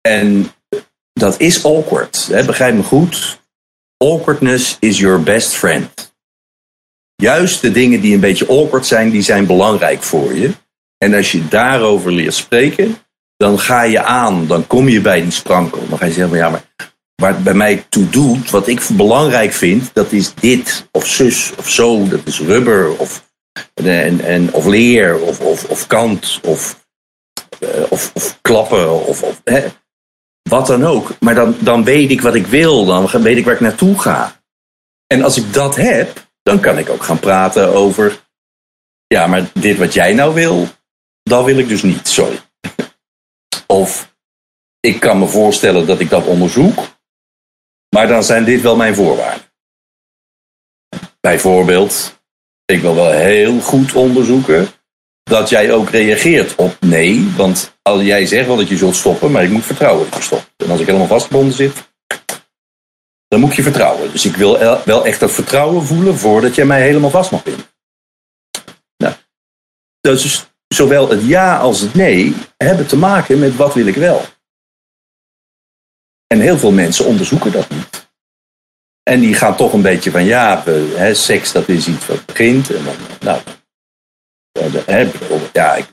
En dat is awkward. Hè? Begrijp me goed. Awkwardness is your best friend. Juist de dingen die een beetje awkward zijn, die zijn belangrijk voor je. En als je daarover leert spreken, dan ga je aan, dan kom je bij die sprankel. Dan ga je zeggen, ja, maar waar het bij mij toe doet, wat ik belangrijk vind, dat is dit, of zus, of zo, dat is rubber, of, en, en, of leer, of, of, of kant, of, uh, of, of klappen, of, of hè wat dan ook. Maar dan, dan weet ik wat ik wil, dan weet ik waar ik naartoe ga. En als ik dat heb, dan kan ik ook gaan praten over, ja, maar dit wat jij nou wil, dat wil ik dus niet, sorry. Of ik kan me voorstellen dat ik dat onderzoek, maar dan zijn dit wel mijn voorwaarden. Bijvoorbeeld, ik wil wel heel goed onderzoeken dat jij ook reageert op nee. Want als jij zegt wel dat je zult stoppen, maar ik moet vertrouwen dat je stopt. En als ik helemaal vastgebonden zit, dan moet je vertrouwen. Dus ik wil wel echt dat vertrouwen voelen voordat jij mij helemaal vast mag binden. Nou, dus zowel het ja als het nee hebben te maken met wat wil ik wel. En heel veel mensen onderzoeken dat niet. En die gaan toch een beetje van ja, hè, seks dat is iets wat begint. En dan, nou, hè, ja, ik,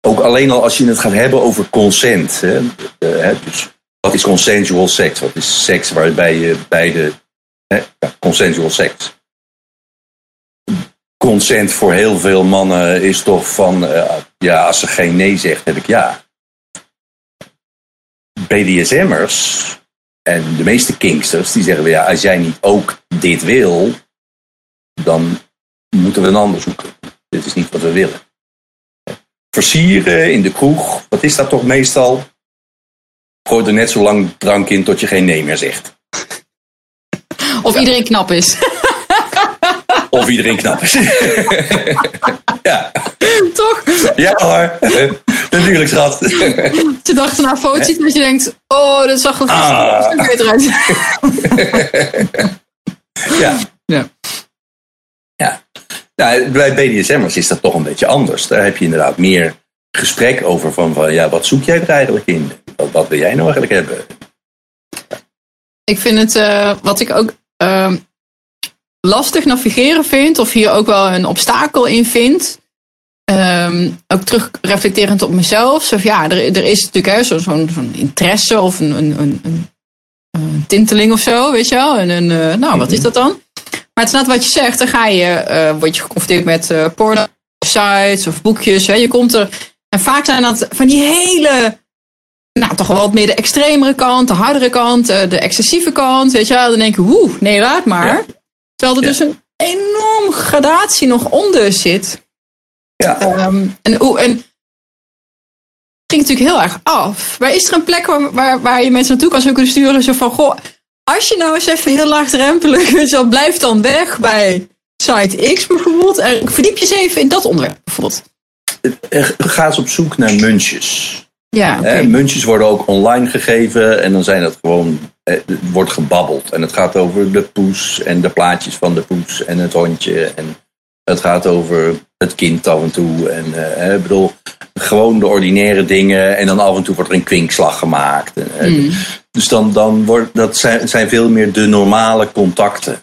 ook alleen al als je het gaat hebben over consent. Hè, dus wat is consensual seks? Wat is seks waarbij je beide. Hè, consensual seks. Consent voor heel veel mannen is toch van. Uh, ja, als ze geen nee zegt, heb ik ja. BDSM'ers en de meeste kinksters die zeggen: ja, als jij niet ook dit wil, dan moeten we een ander zoeken. Dit is niet wat we willen. Versieren in de kroeg, wat is dat toch meestal? Gooi er net zo lang drank in tot je geen nee meer zegt. Of iedereen knap is. Of iedereen knap is. ja. Toch? Ja hoor. Natuurlijk schat. Je dacht naar foto's dat je denkt, oh, dat zag er ah. beter uit. ja. Ja. Ja. Nou, bij BDSM'ers is dat toch een beetje anders. Daar heb je inderdaad meer gesprek over van, van ja, wat zoek jij er eigenlijk in? Wat, wat wil jij nou eigenlijk hebben? Ik vind het, uh, wat ik ook uh, lastig navigeren vind, of hier ook wel een obstakel in vind, um, ook terug reflecterend op mezelf. Zo, ja, er, er is natuurlijk zo'n zo, zo interesse of een, een, een, een, tinteling of zo, weet je wel. En een, uh, nou, wat is dat dan? Maar het is net wat je zegt, dan ga je, uh, word je geconfronteerd met uh, porno sites of boekjes. Hè. Je komt er, en vaak zijn dat van die hele, nou toch wel wat meer de extremere kant, de hardere kant, de excessieve kant. Weet je wel, dan denk je, woe, nee, laat maar. Terwijl er dus een enorm gradatie nog onder zit. Ja. Um, en, en ging natuurlijk heel erg af. Maar is er een plek waar, waar, waar je mensen naartoe kan zo kunnen sturen? Zo van, goh, als je nou eens even heel laagdrempelig zo blijf dan weg bij site X bijvoorbeeld. En verdiep je eens even in dat onderwerp bijvoorbeeld. Ga eens op zoek naar muntjes. Ja, okay. muntjes worden ook online gegeven en dan zijn het gewoon, het wordt gebabbeld. En het gaat over de poes en de plaatjes van de poes en het hondje. En het gaat over het kind af en toe. En uh, ik bedoel, gewoon de ordinaire dingen. En dan af en toe wordt er een kwinkslag gemaakt. Mm. Dus dan, dan wordt dat zijn, zijn veel meer de normale contacten.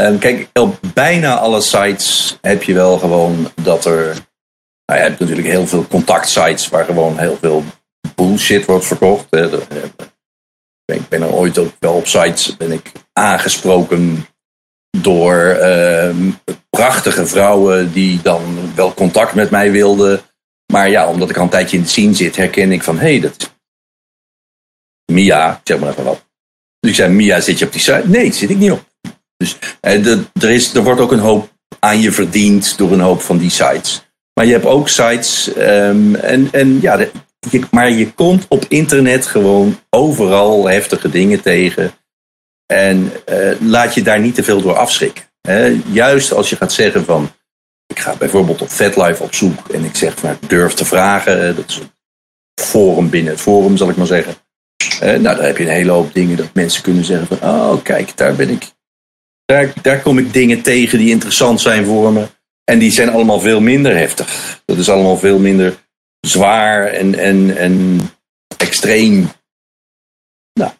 Um, kijk, op bijna alle sites heb je wel gewoon dat er. Nou, je hebt natuurlijk heel veel contactsites waar gewoon heel veel bullshit wordt verkocht. Hè. Ik ben er ooit ook wel op sites ben ik aangesproken door uh, prachtige vrouwen die dan wel contact met mij wilden. Maar ja, omdat ik al een tijdje in de scene zit, herken ik van hé, hey, dat is Mia, zeg maar even wat. Dus ik zei, Mia, zit je op die site? Nee, zit ik niet op. Dus eh, er, is, er wordt ook een hoop aan je verdiend door een hoop van die sites. Maar je hebt ook sites um, en, en ja, maar je komt op internet gewoon overal heftige dingen tegen. En uh, laat je daar niet te veel door afschrikken. Hè? Juist als je gaat zeggen van, ik ga bijvoorbeeld op FetLife op zoek en ik zeg van, durf te vragen. Dat is een forum binnen het forum, zal ik maar zeggen. Uh, nou, daar heb je een hele hoop dingen dat mensen kunnen zeggen van, oh kijk, daar ben ik. Daar, daar kom ik dingen tegen die interessant zijn voor me. En die zijn allemaal veel minder heftig. Dat is allemaal veel minder zwaar en, en, en extreem. Nou,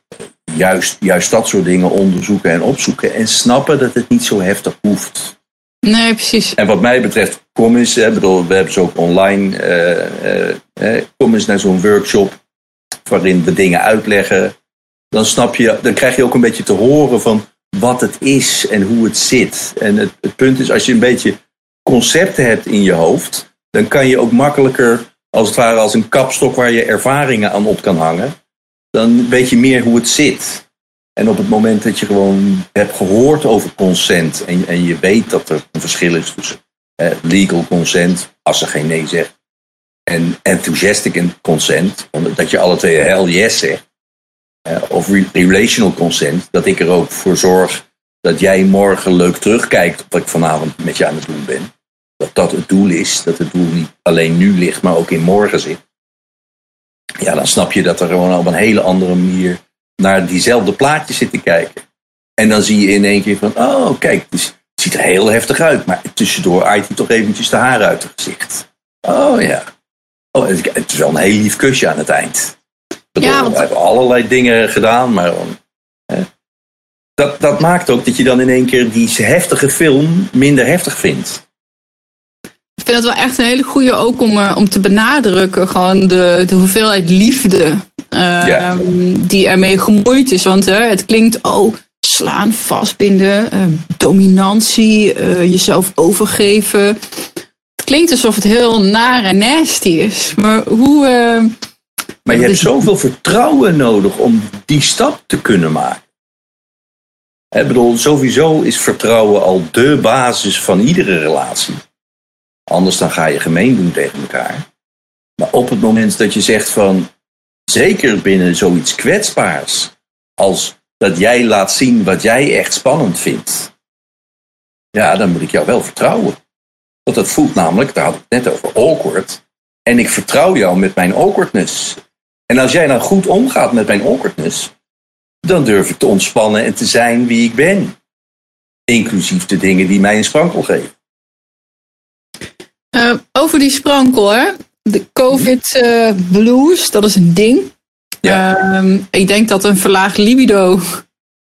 juist, juist dat soort dingen onderzoeken en opzoeken. En snappen dat het niet zo heftig hoeft. Nee, precies. En wat mij betreft, kom eens. Hè, bedoel, we hebben ze ook online. Uh, uh, kom eens naar zo'n workshop. Waarin we dingen uitleggen. Dan snap je, dan krijg je ook een beetje te horen van wat het is en hoe het zit. En het, het punt is, als je een beetje concepten hebt in je hoofd. Dan kan je ook makkelijker, als het ware als een kapstok waar je ervaringen aan op kan hangen dan weet je meer hoe het zit. En op het moment dat je gewoon hebt gehoord over consent en, en je weet dat er een verschil is tussen eh, legal consent, als ze geen nee zegt, en enthusiastic consent, dat je alle twee hell yes zegt, eh, of relational consent, dat ik er ook voor zorg dat jij morgen leuk terugkijkt op wat ik vanavond met je aan het doen ben. Dat dat het doel is, dat het doel niet alleen nu ligt, maar ook in morgen zit ja, dan snap je dat er gewoon op een hele andere manier naar diezelfde plaatjes zit te kijken. En dan zie je in één keer van, oh kijk, dus ziet er heel heftig uit, maar tussendoor aait hij toch eventjes de haren uit het gezicht. Oh ja. Oh, het het is wel een heel lief kusje aan het eind. Bedoel, Ja, want- We hebben allerlei dingen gedaan, maar hè, dat, dat maakt ook dat je dan in één keer die heftige film minder heftig vindt. Ik vind het wel echt een hele goede ook om, eh, om te benadrukken. Gewoon de, de hoeveelheid liefde eh, Ja. die ermee gemoeid is. Want eh, het klinkt, oh, slaan, vastbinden, eh, dominantie, eh, jezelf overgeven. Het klinkt alsof het heel naar en nasty is. Maar hoe... eh, Maar je hebt Dus- zoveel vertrouwen nodig om die stap te kunnen maken. Hè, Ik bedoel, sowieso is vertrouwen al de basis van iedere relatie. Anders dan ga je gemeen doen tegen elkaar. Maar op het moment dat je zegt van, zeker binnen zoiets kwetsbaars, als dat jij laat zien wat jij echt spannend vindt, ja, dan moet ik jou wel vertrouwen. Want dat voelt namelijk, daar had ik het net over, awkward. En ik vertrouw jou met mijn awkwardness. En als jij nou goed omgaat met mijn awkwardness, dan durf ik te ontspannen en te zijn wie ik ben. Inclusief de dingen die mij een sprankel geven. Eh, over die sprankel, hè? De COVID eh, blues, dat is een ding. Ja. Ehm, ik denk dat een verlaagd libido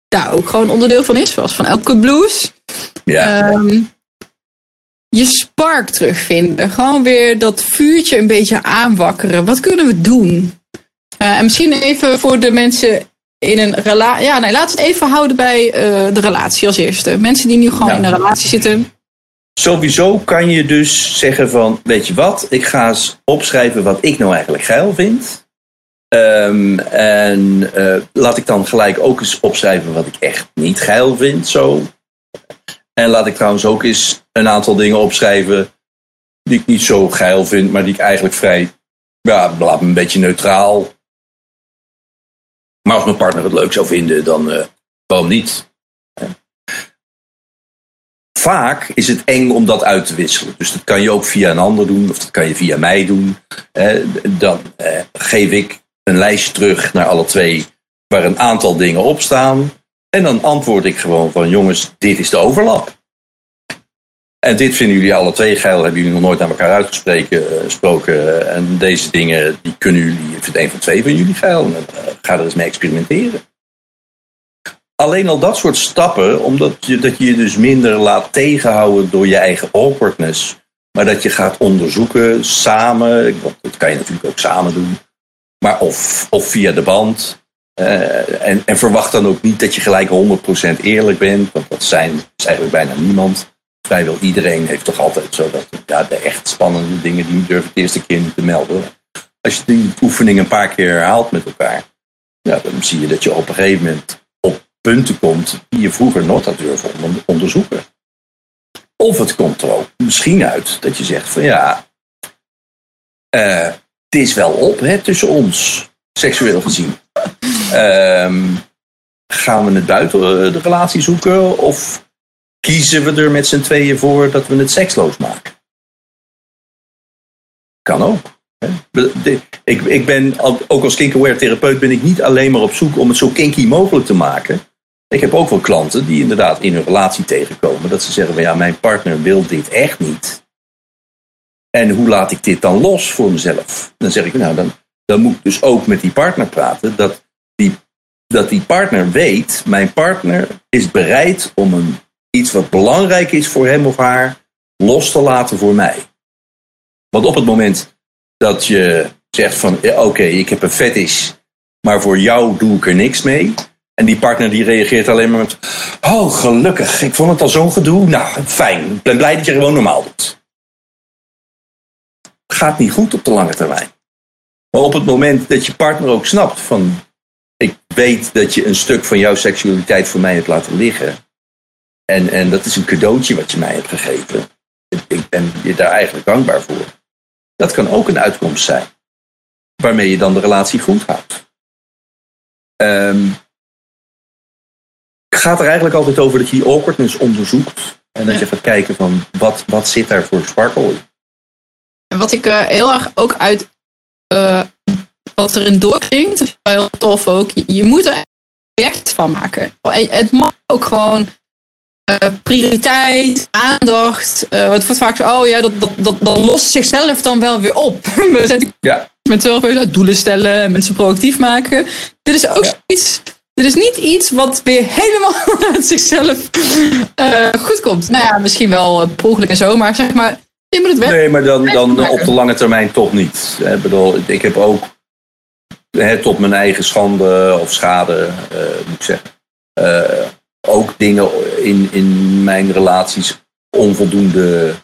daar ook gewoon onderdeel van is, zoals van elke blues. Ja, Ehm, je spark terugvinden. Gewoon weer dat vuurtje een beetje aanwakkeren. Wat kunnen we doen? Eh, en misschien even voor de mensen in een relatie. Ja, nee, laten we het even houden bij de relatie als eerste. Mensen die nu gewoon Ja. in een relatie zitten. Sowieso kan je dus zeggen van, weet je wat, ik ga eens opschrijven wat ik nou eigenlijk geil vind. Ehm, en eh, laat ik dan gelijk ook eens opschrijven wat ik echt niet geil vind, zo. En laat ik trouwens ook eens een aantal dingen opschrijven die ik niet zo geil vind, maar die ik eigenlijk vrij, ja, laat me een beetje neutraal. Maar als mijn partner het leuk zou vinden, dan eh waarom niet? Vaak is het eng om dat uit te wisselen. Dus dat kan je ook via een ander doen, of dat kan je via mij doen. Dan eh, geef ik een lijstje terug naar alle twee waar een aantal dingen op staan. En dan antwoord ik gewoon van jongens, dit is de overlap. En dit vinden jullie alle twee geil, hebben jullie nog nooit naar elkaar uitgesproken. eh. En deze dingen, die kunnen jullie, ik vind een van twee van jullie geil. En, eh, ga er eens mee experimenteren. Alleen al dat soort stappen, omdat je, dat je je dus minder laat tegenhouden door je eigen awkwardness. Maar dat je gaat onderzoeken samen, dat kan je natuurlijk ook samen doen. Maar of, of via de band. Eh, en, en verwacht dan ook niet dat je gelijk 100% eerlijk bent. Want dat zijn is eigenlijk bijna niemand. Vrijwel iedereen heeft toch altijd zo dat ja, de echt spannende dingen die durf ik de eerste keer niet te melden. Als je die oefening een paar keer herhaalt met elkaar, ja, dan zie je dat je op een gegeven moment punten komt die je vroeger nooit had durven onder- onderzoeken. Of het komt er ook misschien uit dat je zegt van ja, eh, het is wel op hè, tussen ons, seksueel gezien. Ehm, gaan we het buiten eh, de relatie zoeken of kiezen we er met z'n tweeën voor dat we het seksloos maken? Kan ook. Ik, ik ben, ook als kink-aware therapeut, ben ik niet alleen maar op zoek om het zo kinky mogelijk te maken. Ik heb ook wel klanten die inderdaad in hun relatie tegenkomen. Dat ze zeggen van ja, mijn partner wil dit echt niet. En hoe laat ik dit dan los voor mezelf? Dan zeg ik nou, dan, dan moet ik dus ook met die partner praten. Dat die, dat die partner weet, mijn partner is bereid om een, iets wat belangrijk is voor hem of haar los te laten voor mij. Want op het moment dat je zegt van oké, ik heb een fetish, maar voor jou doe ik er niks mee. En die partner die reageert alleen maar met oh gelukkig, ik vond het al zo'n gedoe. Nou, fijn, ik ben blij dat je gewoon normaal doet. Gaat niet goed op de lange termijn. Maar op het moment dat je partner ook snapt van ik weet dat je een stuk van jouw seksualiteit voor mij hebt laten liggen. En, en dat is een cadeautje wat je mij hebt gegeven. Ik- ben je daar eigenlijk dankbaar voor. Dat kan ook een uitkomst zijn. Waarmee je dan de relatie goed houdt. Het gaat er eigenlijk altijd over dat je die awkwardness onderzoekt. En dat je gaat kijken van wat, wat zit daar voor sparkle in. En wat ik eh, heel erg ook uit eh, wat erin doorklinkt, dat is wel heel tof ook. Je, je moet er een project van maken. En Het mag ook gewoon prioriteit, aandacht. Uh, wat wordt vaak zo, oh ja, dat, dat, dat, dat lost zichzelf dan wel weer op. We zijn ja. met zelf doelen stellen en mensen proactief maken. Dit is ook ja. iets. Dit is niet iets wat weer helemaal uit zichzelf uh, goed komt. Nou ja, misschien wel uh, en zo, maar zeg maar, je moet het wel. Nee, maar dan, dan op de lange termijn toch niet. Ik bedoel, ik heb ook hè, tot mijn eigen schande of schade, moet ik zeggen ook dingen in, in mijn relaties onvoldoende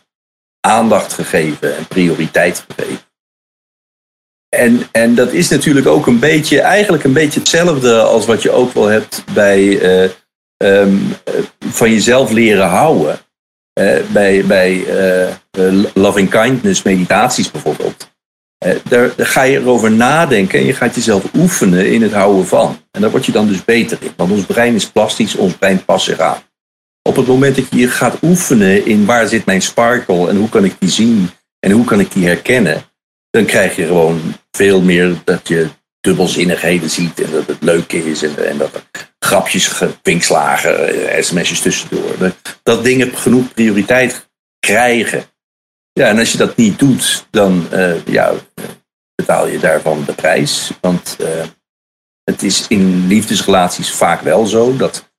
aandacht gegeven en prioriteit gegeven. En, en dat is natuurlijk ook een beetje, eigenlijk een beetje hetzelfde als wat je ook wel hebt bij uh, um, van jezelf leren houden. Uh, bij bij uh, loving kindness meditaties bijvoorbeeld. Eh, daar, ga je erover nadenken en je gaat jezelf oefenen in het houden van. En daar word je dan dus beter in. Want ons brein is plastisch, ons brein past zich aan. Op het moment dat je gaat oefenen in waar zit mijn sparkle en hoe kan ik die zien en hoe kan ik die herkennen, dan krijg je gewoon veel meer dat je dubbelzinnigheden ziet en dat het leuk is en, en dat er grapjes, pinkslagen, eh, sms'jes tussendoor. Dat dingen genoeg prioriteit krijgen. Ja, en als je dat niet doet, dan uh, ja, betaal je daarvan de prijs. Want uh, het is in liefdesrelaties vaak wel zo dat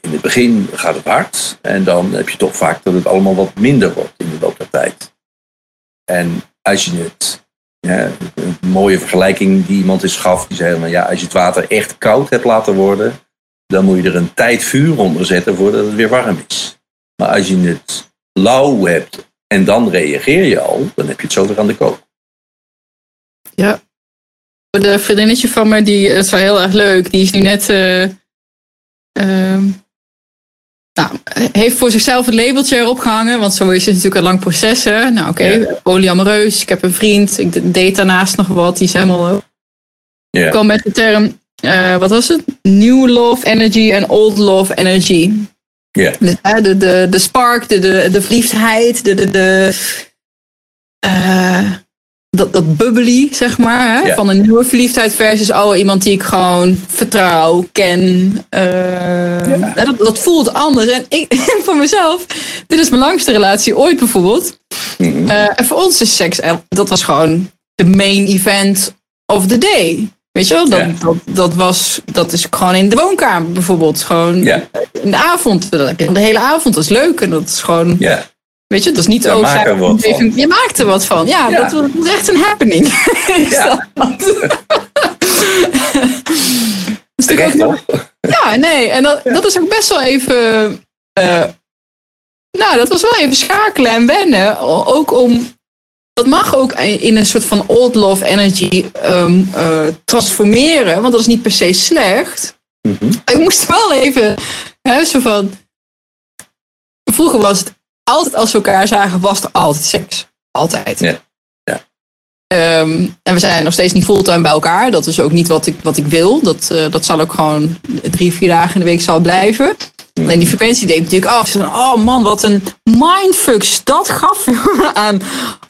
in het begin gaat het hard. En dan heb je toch vaak dat het allemaal wat minder wordt in de loop der tijd. En als je het, ja, een mooie vergelijking die iemand eens gaf, die zei ja, als je het water echt koud hebt laten worden, dan moet je er een tijd vuur onder zetten voordat het weer warm is. Maar als je het lauw hebt en dan reageer je al, dan heb je het zo weer aan de kook. Ja. De vriendinnetje van me, die is wel heel erg leuk. Die is nu net. Uh, uh, nou, heeft voor zichzelf het labeltje erop gehangen. Want zo is het natuurlijk een lang proces. Hè? Nou, oké, okay, ja. polyamoreus. Ik heb een vriend. Ik date daarnaast nog wat. Die is helemaal. Ja. Ik kwam met de term. Uh, wat was het? New love energy en old love energy. Ja. De, de, de, spark, de, de, de verliefdheid, de, de, de, uh, dat, dat bubbly, zeg maar. Hè? Van een nieuwe verliefdheid versus oh, iemand die ik gewoon vertrouw, ken. Uh, ja. dat, dat voelt anders. En ik, voor mezelf, dit is mijn langste relatie ooit bijvoorbeeld. Mm -hmm. uh, en voor ons is seks, dat was gewoon de main event of the day. Weet je wel, dat, dat, dat, was, dat is gewoon in de woonkamer bijvoorbeeld. Gewoon ja. in de avond. De hele avond is leuk en dat is gewoon. Ja. Weet je, dat is niet zo. Je maakt er wat van. Ja, ja. Dat, was echt een happening. Ja. Terecht, ook, ja, nee. En dat, dat is ook best wel even. Uh, nou, dat was wel even schakelen en wennen. Ook om dat mag ook in een soort van old love energy um, uh, transformeren, want dat is niet per se slecht. Mm -hmm. Ik moest wel even, hè, zo van. Vroeger was het altijd als we elkaar zagen, was er altijd seks. Altijd. Ja. ja. Um, en we zijn nog steeds niet fulltime bij elkaar. Dat is ook niet wat ik, wat ik wil. Dat, uh, dat zal ook gewoon drie, vier dagen in de week zal blijven. En die frequentie deed natuurlijk af. oh man, wat een mindfuck dat gaf aan.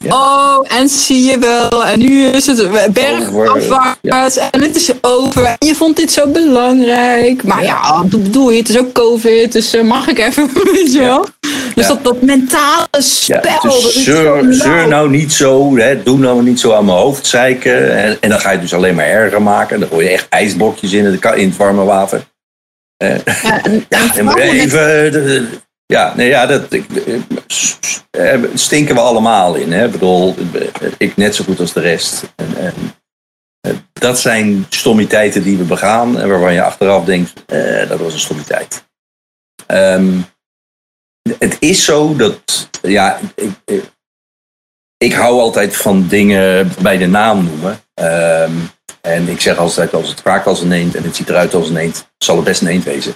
Oh, en zie je wel. En nu is het bergafwaarts. Ja. En het is over. En je vond dit zo belangrijk. Maar ja, bedoel je, het is ook COVID. Dus uh, mag ik even, weet je wel. Dus dat, dat mentale spel. Ja, dus zeur, zeur nou niet zo. Hè, doe nou niet zo aan mijn hoofd zeiken. En, en dan ga je het dus alleen maar erger maken. Dan gooi je echt ijsblokjes in het, in het warme water. Uh, ja, en, ja, even. Ja, nee, ja, dat uh, stinken we allemaal in. Hè? Ik bedoel, ik net zo goed als de rest. En, en, dat zijn stommiteiten die we begaan en waarvan je achteraf denkt, dat was een stommiteit. Um, het is zo dat, ja, ik, ik, ik, hou altijd van dingen bij de naam noemen. Um, en ik zeg altijd, als het vaak als een eend en het ziet eruit als een eend, zal het best een eend wezen.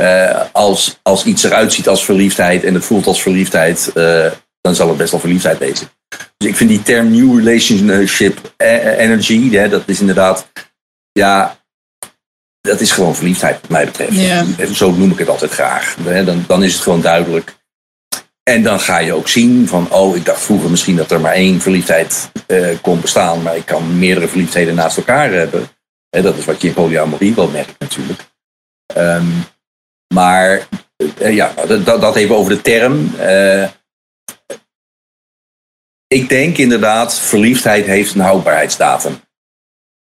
Uh, als, als iets eruit ziet als verliefdheid en het voelt als verliefdheid, uh, dan zal het best wel verliefdheid wezen. Dus ik vind die term new relationship energy, hè, dat is inderdaad, ja, dat is gewoon verliefdheid wat mij betreft. Yeah. Zo noem ik het altijd graag. Dan, dan is het gewoon duidelijk. En dan ga je ook zien van, oh, ik dacht vroeger misschien dat er maar één verliefdheid uh, kon bestaan, maar ik kan meerdere verliefdheden naast elkaar hebben. En dat is wat je in polyamorie wel merkt natuurlijk. Um, maar eh, ja, dat, dat, dat even over de term. Eh, ik denk inderdaad, verliefdheid heeft een houdbaarheidsdatum.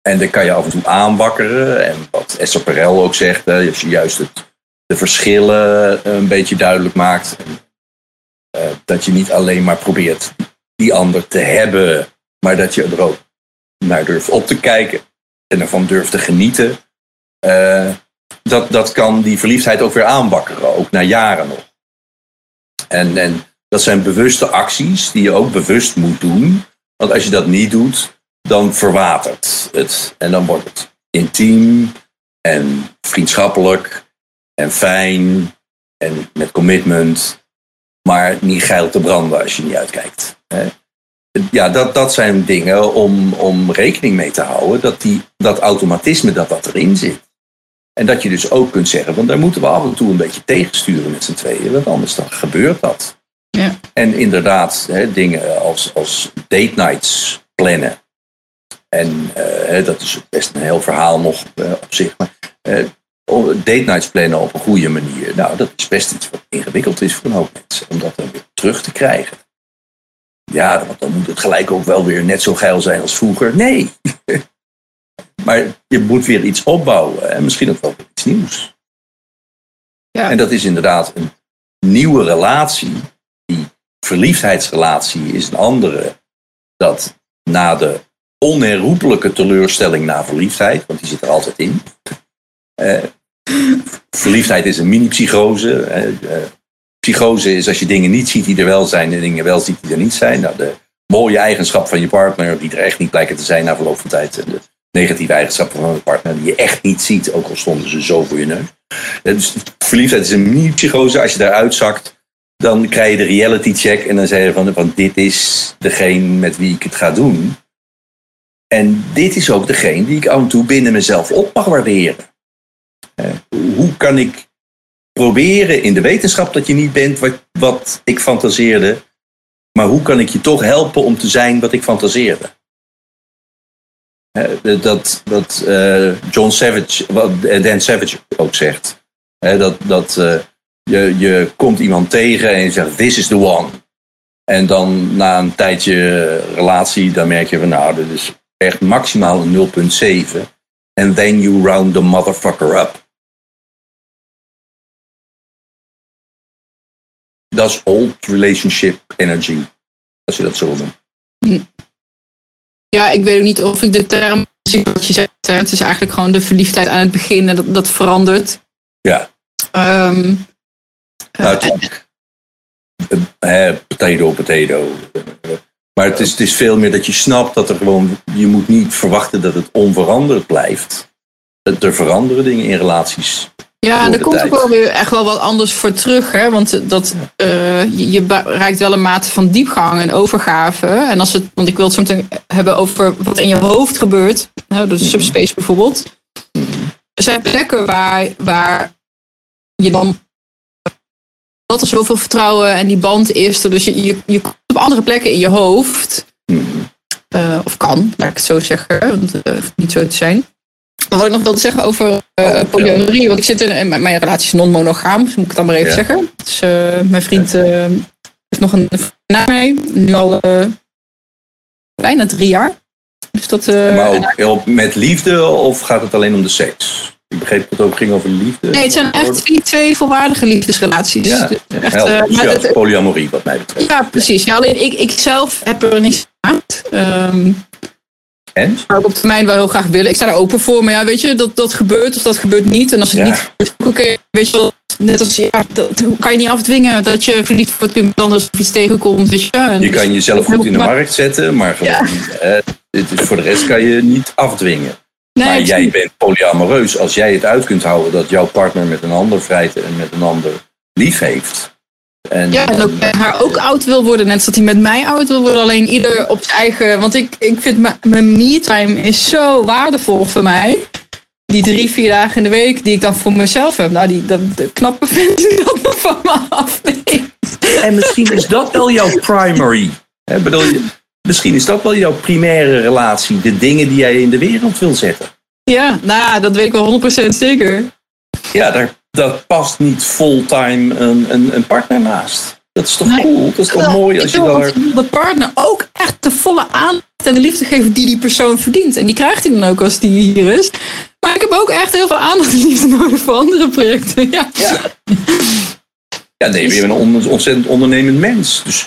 En dat kan je af en toe aanwakkeren. En wat Esther Perel ook zegt, als je juist het, de verschillen een beetje duidelijk maakt. Eh, dat je niet alleen maar probeert die ander te hebben, maar dat je er ook naar durft op te kijken en ervan durft te genieten. Eh, dat, dat kan die verliefdheid ook weer aanwakkeren, ook na jaren nog. En, en dat zijn bewuste acties die je ook bewust moet doen. Want als je dat niet doet, dan verwatert het. En dan wordt het intiem en vriendschappelijk en fijn en met commitment. Maar niet geil te branden als je niet uitkijkt. Hè? Ja, dat, dat zijn dingen om, om rekening mee te houden. Dat, die, dat automatisme dat dat erin zit. En dat je dus ook kunt zeggen, want daar moeten we af en toe een beetje tegensturen met z'n tweeën. Want anders dan gebeurt dat. Ja. En inderdaad, hè, dingen als, als date nights plannen. En eh, dat is best een heel verhaal nog eh, op zich. Maar eh, date nights plannen op een goede manier. Nou, dat is best iets wat ingewikkeld is voor een hoop mensen. Om dat dan weer terug te krijgen. Ja, want dan moet het gelijk ook wel weer net zo geil zijn als vroeger. Nee. maar je moet weer iets opbouwen. En misschien ook wel iets nieuws. Ja. En dat is inderdaad een nieuwe relatie. Die verliefdheidsrelatie is een andere. Dat na de onherroepelijke teleurstelling na verliefdheid, want die zit er altijd in. Eh, verliefdheid is een mini-psychose. eh, eh, psychose is als je dingen niet ziet die er wel zijn en dingen wel ziet die er niet zijn. Nou, de mooie eigenschap van je partner, die er echt niet blijken te zijn na verloop van tijd. De negatieve eigenschappen van de partner, die je echt niet ziet, ook al stonden ze zo voor je neus. Dus verliefdheid is een mini-psychose. Als je daaruit zakt, dan krijg je de reality check en dan zeg je van, van dit is degene met wie ik het ga doen. En dit is ook degene die ik af en toe binnen mezelf op mag waarderen. Eh, hoe kan ik proberen in de wetenschap dat je niet bent wat, wat ik fantaseerde, maar hoe kan ik je toch helpen om te zijn wat ik fantaseerde? Eh, Dat, dat eh, John Savage, wat Dan Savage ook zegt, dat, dat je, je komt iemand tegen en je zegt, this is the one. En dan na een tijdje relatie, dan merk je van nou, dit is echt maximaal een 0,7. And then you round the motherfucker up. Dat is old relationship energy. Als je dat zo wil doen. Ja, ik weet ook niet of ik de term zie wat je zegt. Het is eigenlijk gewoon de verliefdheid aan het begin en dat, dat verandert. Ja, nou, eh, het, hè, potato, potato. Maar het is, het is veel meer dat je snapt dat er gewoon, je moet niet verwachten dat het onveranderd blijft. Er veranderen dingen in relaties. Ja, er komt tijd. ook wel weer echt wel wat anders voor terug. Hè? Want dat, eh, je, bereikt wel een mate van diepgang en overgave. En als het, want ik wil het zo meteen hebben over wat in je hoofd gebeurt. Hè, de subspace bijvoorbeeld. Er zijn plekken waar, waar je dan dat er zoveel vertrouwen en die band is er. Dus je, je, je komt op andere plekken in je hoofd. Eh, of kan, laat ik het zo zeggen. Want het hoeft niet zo te zijn. Maar wat ik nog wilde zeggen over eh polyamorie. Want ik zit in, in mijn, mijn relatie is non-monogaam. Dus moet ik het dan maar even Ja. zeggen. Dus eh, mijn vriend eh, heeft nog een na mee. Nu al bijna drie jaar. Dus dat, Maar ook met liefde of gaat het alleen om de seks? Ik begreep dat het ook ging over liefde. nee, het zijn echt twee, twee volwaardige liefdesrelaties. Ja, Dus ja, echt, maar het- polyamorie wat mij betreft. ja, precies. Ja, alleen ik, ik zelf heb er niks aan. Ehm, En? zou ik op termijn wel heel graag willen. Ik sta er open voor, maar ja, weet je, dat, dat gebeurt of dat gebeurt niet. En als het Ja. niet gebeurt, oké, weet je wel, net als, ja, dat kan je niet afdwingen dat je verliefd wordt op iemand anders of iets tegenkomt, weet je. En Je dus- kan jezelf goed in de markt zetten, maar gewoon, eh, dit is, voor de rest kan je niet afdwingen. Nee, maar jij bent polyamoreus als jij het uit kunt houden dat jouw partner met een ander vrijt en met een ander lief heeft. En, Ja, en ook met haar ook oud wil worden. Net zoals hij met mij oud wil worden. Alleen ieder op zijn eigen. Want ik, ik vind mijn- me-time is zo waardevol voor mij. Die drie, vier dagen in de week die ik dan voor mezelf heb. Nou, die, dat, de knappe vent die dat nog van me afneemt. en misschien is dat wel jouw primary. Hè, bedoel je, misschien is dat wel jouw primaire relatie. De dingen die jij in de wereld wil zetten. Ja, nou ja, dat weet ik wel 100% zeker. Ja, daar dat past niet fulltime een, een, een partner naast. Dat is toch Nee. cool? Dat is toch mooi als je daar... de partner ook echt de volle aandacht en de liefde geven die die persoon verdient. En die krijgt hij dan ook als die hier is. Maar ik heb ook echt heel veel aandacht en liefde nodig voor andere projecten. Ja. Ja. Ja, nee, je bent een on- ontzettend ondernemend mens. Dus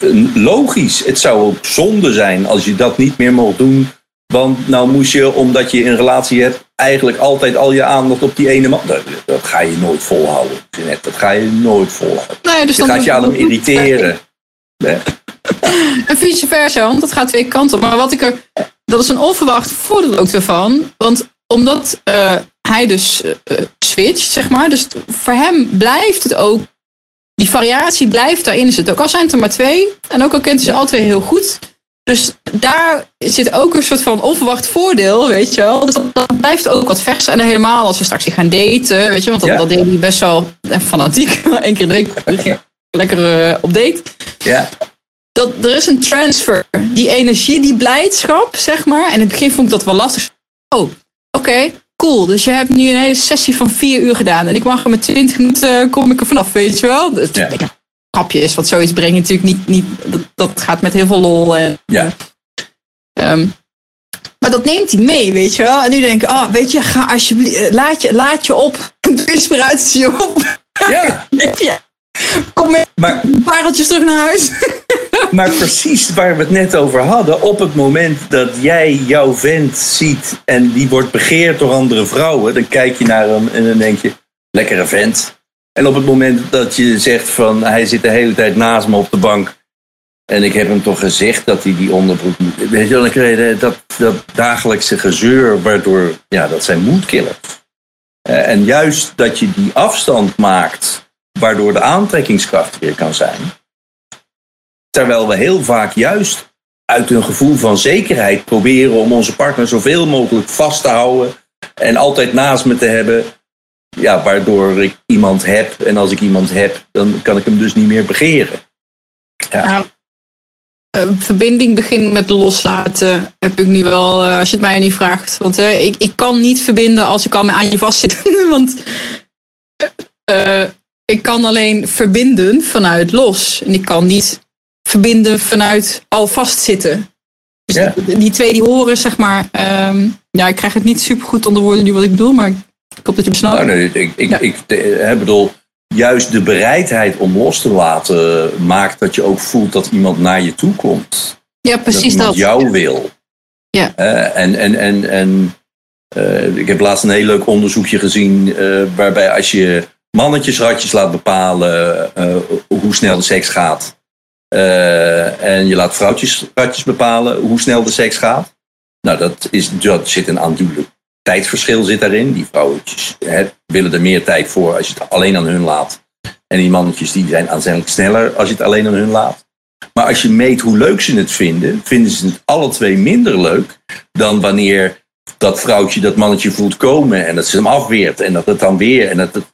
eh, logisch, het zou ook zonde zijn als je dat niet meer mocht doen. Want nou moest je, omdat je een relatie hebt, eigenlijk altijd al je aandacht op die ene man. Dat, dat ga je nooit volhouden. Jeanette. Dat ga je nooit volhouden. Nee, dus Je gaat je aan hem irriteren. Nee. En vice versa, want dat gaat twee kanten op. Maar wat ik er. Dat is een onverwacht voordeel ook ervan. Want omdat eh, hij dus eh, eh, switcht, zeg maar. Dus voor hem blijft het ook. Die variatie blijft daarin zitten. Ook al zijn het er maar twee. En ook al kent hij ze alle twee heel goed. Dus daar zit ook een soort van onverwacht voordeel, weet je wel. Dus dat, dat blijft ook wat vers. En helemaal als we straks gaan daten, weet je. Want dat, Ja. dat deed hij best wel eh, fanatiek. Eén keer een week lekker eh, op date Ja, dat er is een transfer. Die energie, die blijdschap, zeg maar. En in het begin vond ik dat wel lastig. Oh, oké, cool. Dus je hebt nu een hele sessie van vier uur gedaan. En ik mag er met twintig minuten, eh, kom ik er vanaf, weet je wel. Dat Ja. Ja. grapje is, want zoiets breng je natuurlijk niet... niet dat, dat gaat met heel veel lol. En, ja. Ehm, maar dat neemt hij mee, weet je wel. En nu denk ik, oh, weet je, ga alsjeblieft, eh, laat je, laat je op. Inspiratie op. ja. Ja. Kom met Maar, pareltjes terug naar huis. maar precies waar we het net over hadden. Op het moment dat jij jouw vent ziet en die wordt begeerd door andere vrouwen, dan kijk je naar hem en dan denk je, lekkere vent. En op het moment dat je zegt van hij zit de hele tijd naast me op de bank. En ik heb hem toch gezegd dat hij die onderbroek moet. Weet je wel, dan dat, dat dagelijkse gezeur, waardoor ja, dat zijn moedkiller. Eh, en juist dat je die afstand maakt, waardoor de aantrekkingskracht weer kan zijn. Terwijl we heel vaak juist uit een gevoel van zekerheid proberen om onze partner zoveel mogelijk vast te houden en altijd naast me te hebben. Ja, waardoor ik iemand heb en als ik iemand heb, dan kan ik hem dus niet meer begeren. Ja. Eh, verbinding begint met loslaten. Heb ik nu wel, eh, als je het mij niet vraagt. Want eh, ik, ik kan niet verbinden als ik al aan je vastzit. Want eh, ik kan alleen verbinden vanuit los. En ik kan niet verbinden vanuit al vastzitten. Dus Ja. die- die twee die horen, zeg maar. ehm, ja, ik krijg het niet super goed onder woorden nu wat ik bedoel. Maar ik hoop dat je me snapt. Nou, nee, ik, ik, Ja. ik bedoel, juist de bereidheid om los te laten maakt dat je ook voelt dat iemand naar je toe komt. ja, dat precies iemand dat. jou wil. Ja. En en, en, en eh, ik heb laatst een heel leuk onderzoekje gezien eh, waarbij als je mannetjes ratjes laat bepalen eh, hoe snel de seks gaat. en je laat vrouwtjes ratjes bepalen hoe snel de seks gaat. Nou, dat, is, dat zit een aandoenlijk tijdsverschil zit daarin. Die vrouwtjes hè, willen er meer tijd voor als je het alleen aan hun laat. En die mannetjes die zijn aanzienlijk sneller als je het alleen aan hun laat. Maar als je meet hoe leuk ze het vinden, vinden ze het alle twee minder leuk dan wanneer dat vrouwtje dat mannetje voelt komen en dat ze hem afweert en dat het dan weer en dat,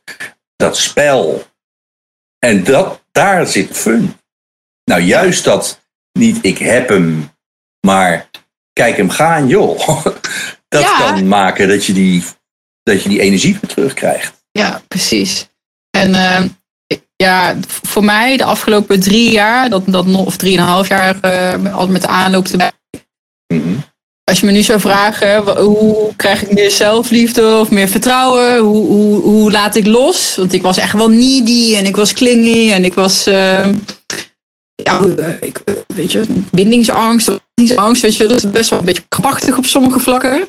dat spel. En dat, daar zit fun. Nou, juist dat niet ik heb hem, maar kijk hem gaan, joh. Dat Ja. kan maken dat je, die, dat je die energie weer terugkrijgt. Ja, precies. En eh, ja, voor mij de afgelopen drie jaar, dat, dat of drieënhalf jaar, eh, al met de aanloop erbij. Mhm. Als je me nu zou vragen, hoe krijg ik meer zelfliefde of meer vertrouwen? Hoe, hoe, hoe laat ik los? Want ik was echt wel needy en ik was clingy en ik was, eh, ja, ik, weet je, bindingsangst, bindingsangst, weet je, dat is best wel een beetje krachtig op sommige vlakken.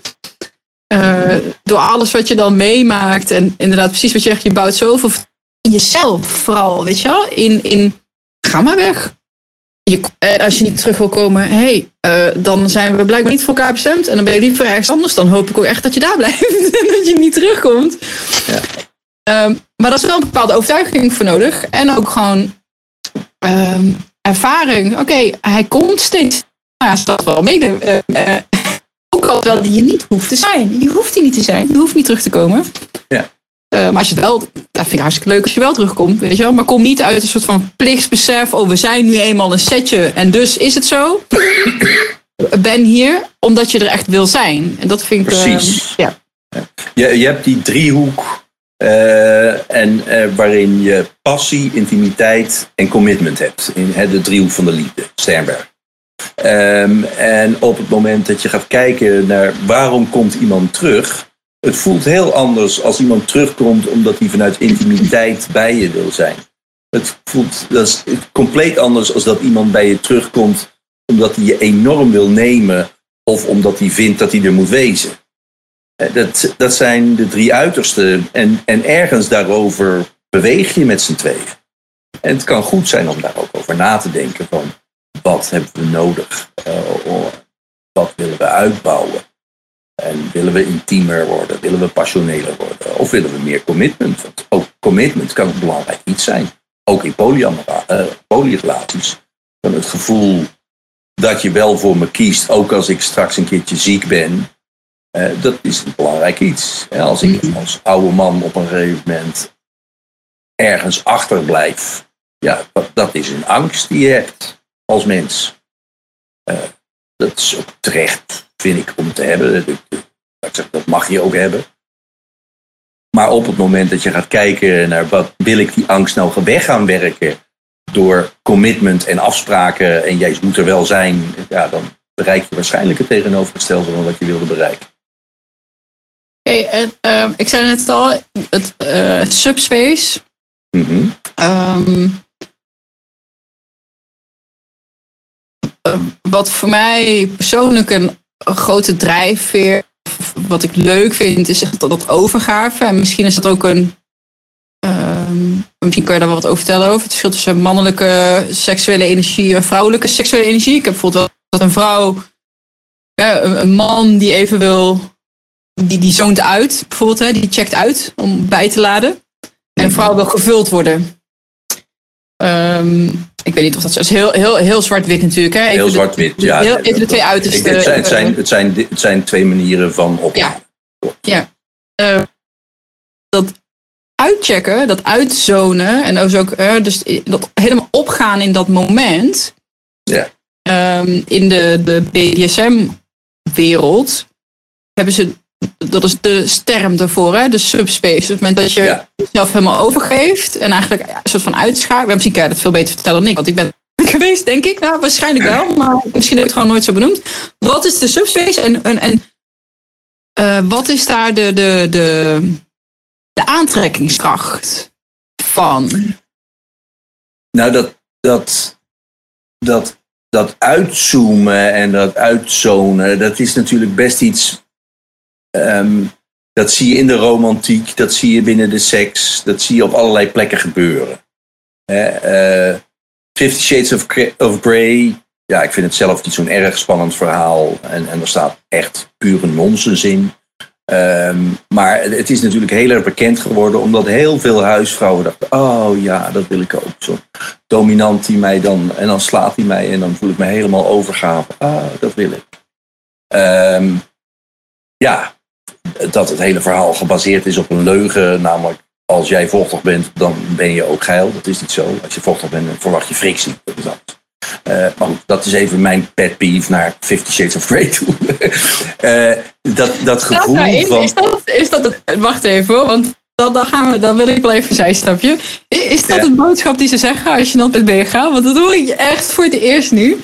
Eh, door alles wat je dan meemaakt en inderdaad precies wat je zegt, je bouwt zoveel in jezelf vooral, weet je wel, in, in ga maar weg. Je, eh, als je niet terug wil komen, hey, eh, dan zijn we blijkbaar niet voor elkaar bestemd. En dan ben je liever ergens anders. Dan hoop ik ook echt dat je daar blijft en dat je niet terugkomt. Ja. Ehm, maar daar is wel een bepaalde overtuiging voor nodig. En ook gewoon ehm, ervaring. Oké, hij komt steeds. Ja, dat wel mede. eh, wel die je niet hoeft te zijn. Je hoeft die niet te zijn. Je hoeft niet terug te komen. Ja. Eh, maar als je het wel, dat vind ik hartstikke leuk als je wel terugkomt, weet je wel. Maar kom niet uit een soort van plichtsbesef. Oh, we zijn nu eenmaal een setje en dus is het zo. ben hier omdat je er echt wil zijn. En dat vind ik. eh, Precies. ja. Je, je hebt die driehoek Eh, en waarin je passie, intimiteit en commitment hebt. In hè, de driehoek van de liefde, Sternberg. Ehm, en op het moment dat je gaat kijken naar waarom komt iemand terug, het voelt heel anders als iemand terugkomt omdat hij vanuit intimiteit bij je wil zijn. Het voelt dat is compleet anders als dat iemand bij je terugkomt omdat hij je enorm wil nemen of omdat hij vindt dat hij er moet wezen. Eh, Dat, dat zijn de drie uitersten. En, en ergens daarover beweeg je met z'n tweeën. En het kan goed zijn om daar ook over na te denken van wat hebben we nodig? Eh, wat willen we uitbouwen? En willen we intiemer worden? Willen we passioneler worden? Of willen we meer commitment? Want ook commitment kan een belangrijk iets zijn. Ook in eh, polyrelaties. Van het gevoel dat je wel voor me kiest, ook als ik straks een keertje ziek ben. Eh, dat is een belangrijk iets. Als ik als oude man op een gegeven moment ergens achterblijf, ja, dat, dat is een angst die je hebt als mens. Eh, dat is ook terecht, vind ik, om te hebben. Dat, mag je ook hebben. Maar op het moment dat je gaat kijken naar wat wil ik die angst nou weg gaan werken door commitment en afspraken en jij moet er wel zijn, ja, dan bereik je waarschijnlijk het tegenovergestelde van wat je wilde bereiken. Hey, en, ehm, ik zei net al, het eh, subspace. Mhm. ehm, eh, wat voor mij persoonlijk een, grote drijfveer, wat ik leuk vind, is echt dat, dat overgave. En misschien is dat ook een. ehm, misschien kan je daar wel wat over vertellen over het verschil tussen mannelijke seksuele energie en vrouwelijke seksuele energie. Ik heb bijvoorbeeld dat een vrouw, een, man die even wil die, die zoont uit, bijvoorbeeld, hè, die checkt uit om bij te laden. En een vrouw wil gevuld worden. Ehm, ik weet niet of dat zo is. Heel, heel, heel zwart-wit natuurlijk. Hè? Even Heel zwart-wit. Ja, heel- even de twee. Het zijn, het, zijn, eh, het, zijn, het zijn twee manieren van op. Ja. Ja. Eh, dat uitchecken, dat uitzonen en dus ook eh, dus dat helemaal opgaan in dat moment. Ja. Ehm, in de, de BDSM-wereld hebben ze, dat is de term ervoor, hè, de subspace. Op het moment dat je Ja. jezelf helemaal overgeeft en eigenlijk een soort van uitschakelt. Misschien kan je dat veel beter vertellen dan ik, want ik ben geweest, denk ik. Nou, waarschijnlijk wel, maar misschien heb ik het gewoon nooit zo benoemd. Wat is de subspace en, en, en eh, wat is daar de, de, de, de aantrekkingskracht van? Nou, dat, dat, dat, dat uitzoomen en dat uitzonen, dat is natuurlijk best iets. Ehm, dat zie je in de romantiek, dat zie je binnen de seks, dat zie je op allerlei plekken gebeuren. Hè, eh, Fifty Shades of, Grey, ja, ik vind het zelf niet zo'n erg spannend verhaal. En, en er staat echt pure nonsens in. Ehm, maar het is natuurlijk heel erg bekend geworden omdat heel veel huisvrouwen dachten: oh ja, dat wil ik ook. Zo'n dominant die mij dan, en dan slaat hij mij en dan voel ik me helemaal overgaven. Ah, dat wil ik. Ehm, ja, dat het hele verhaal gebaseerd is op een leugen, namelijk als jij vochtig bent, dan ben je ook geil. Dat is niet zo. Als je vochtig bent, dan verwacht je frictie. Dat is. Eh, maar goed, dat is even mijn pet peeve naar Fifty Shades of Grey toe. Eh, dat, dat gevoel van... is, dat, is dat het, wacht even hoor, want dan, dan, gaan we, dan wil ik wel even een zijstapje. Is dat Ja. een boodschap die ze zeggen als je dan met ben gaat? Want dat hoor ik echt voor het eerst nu.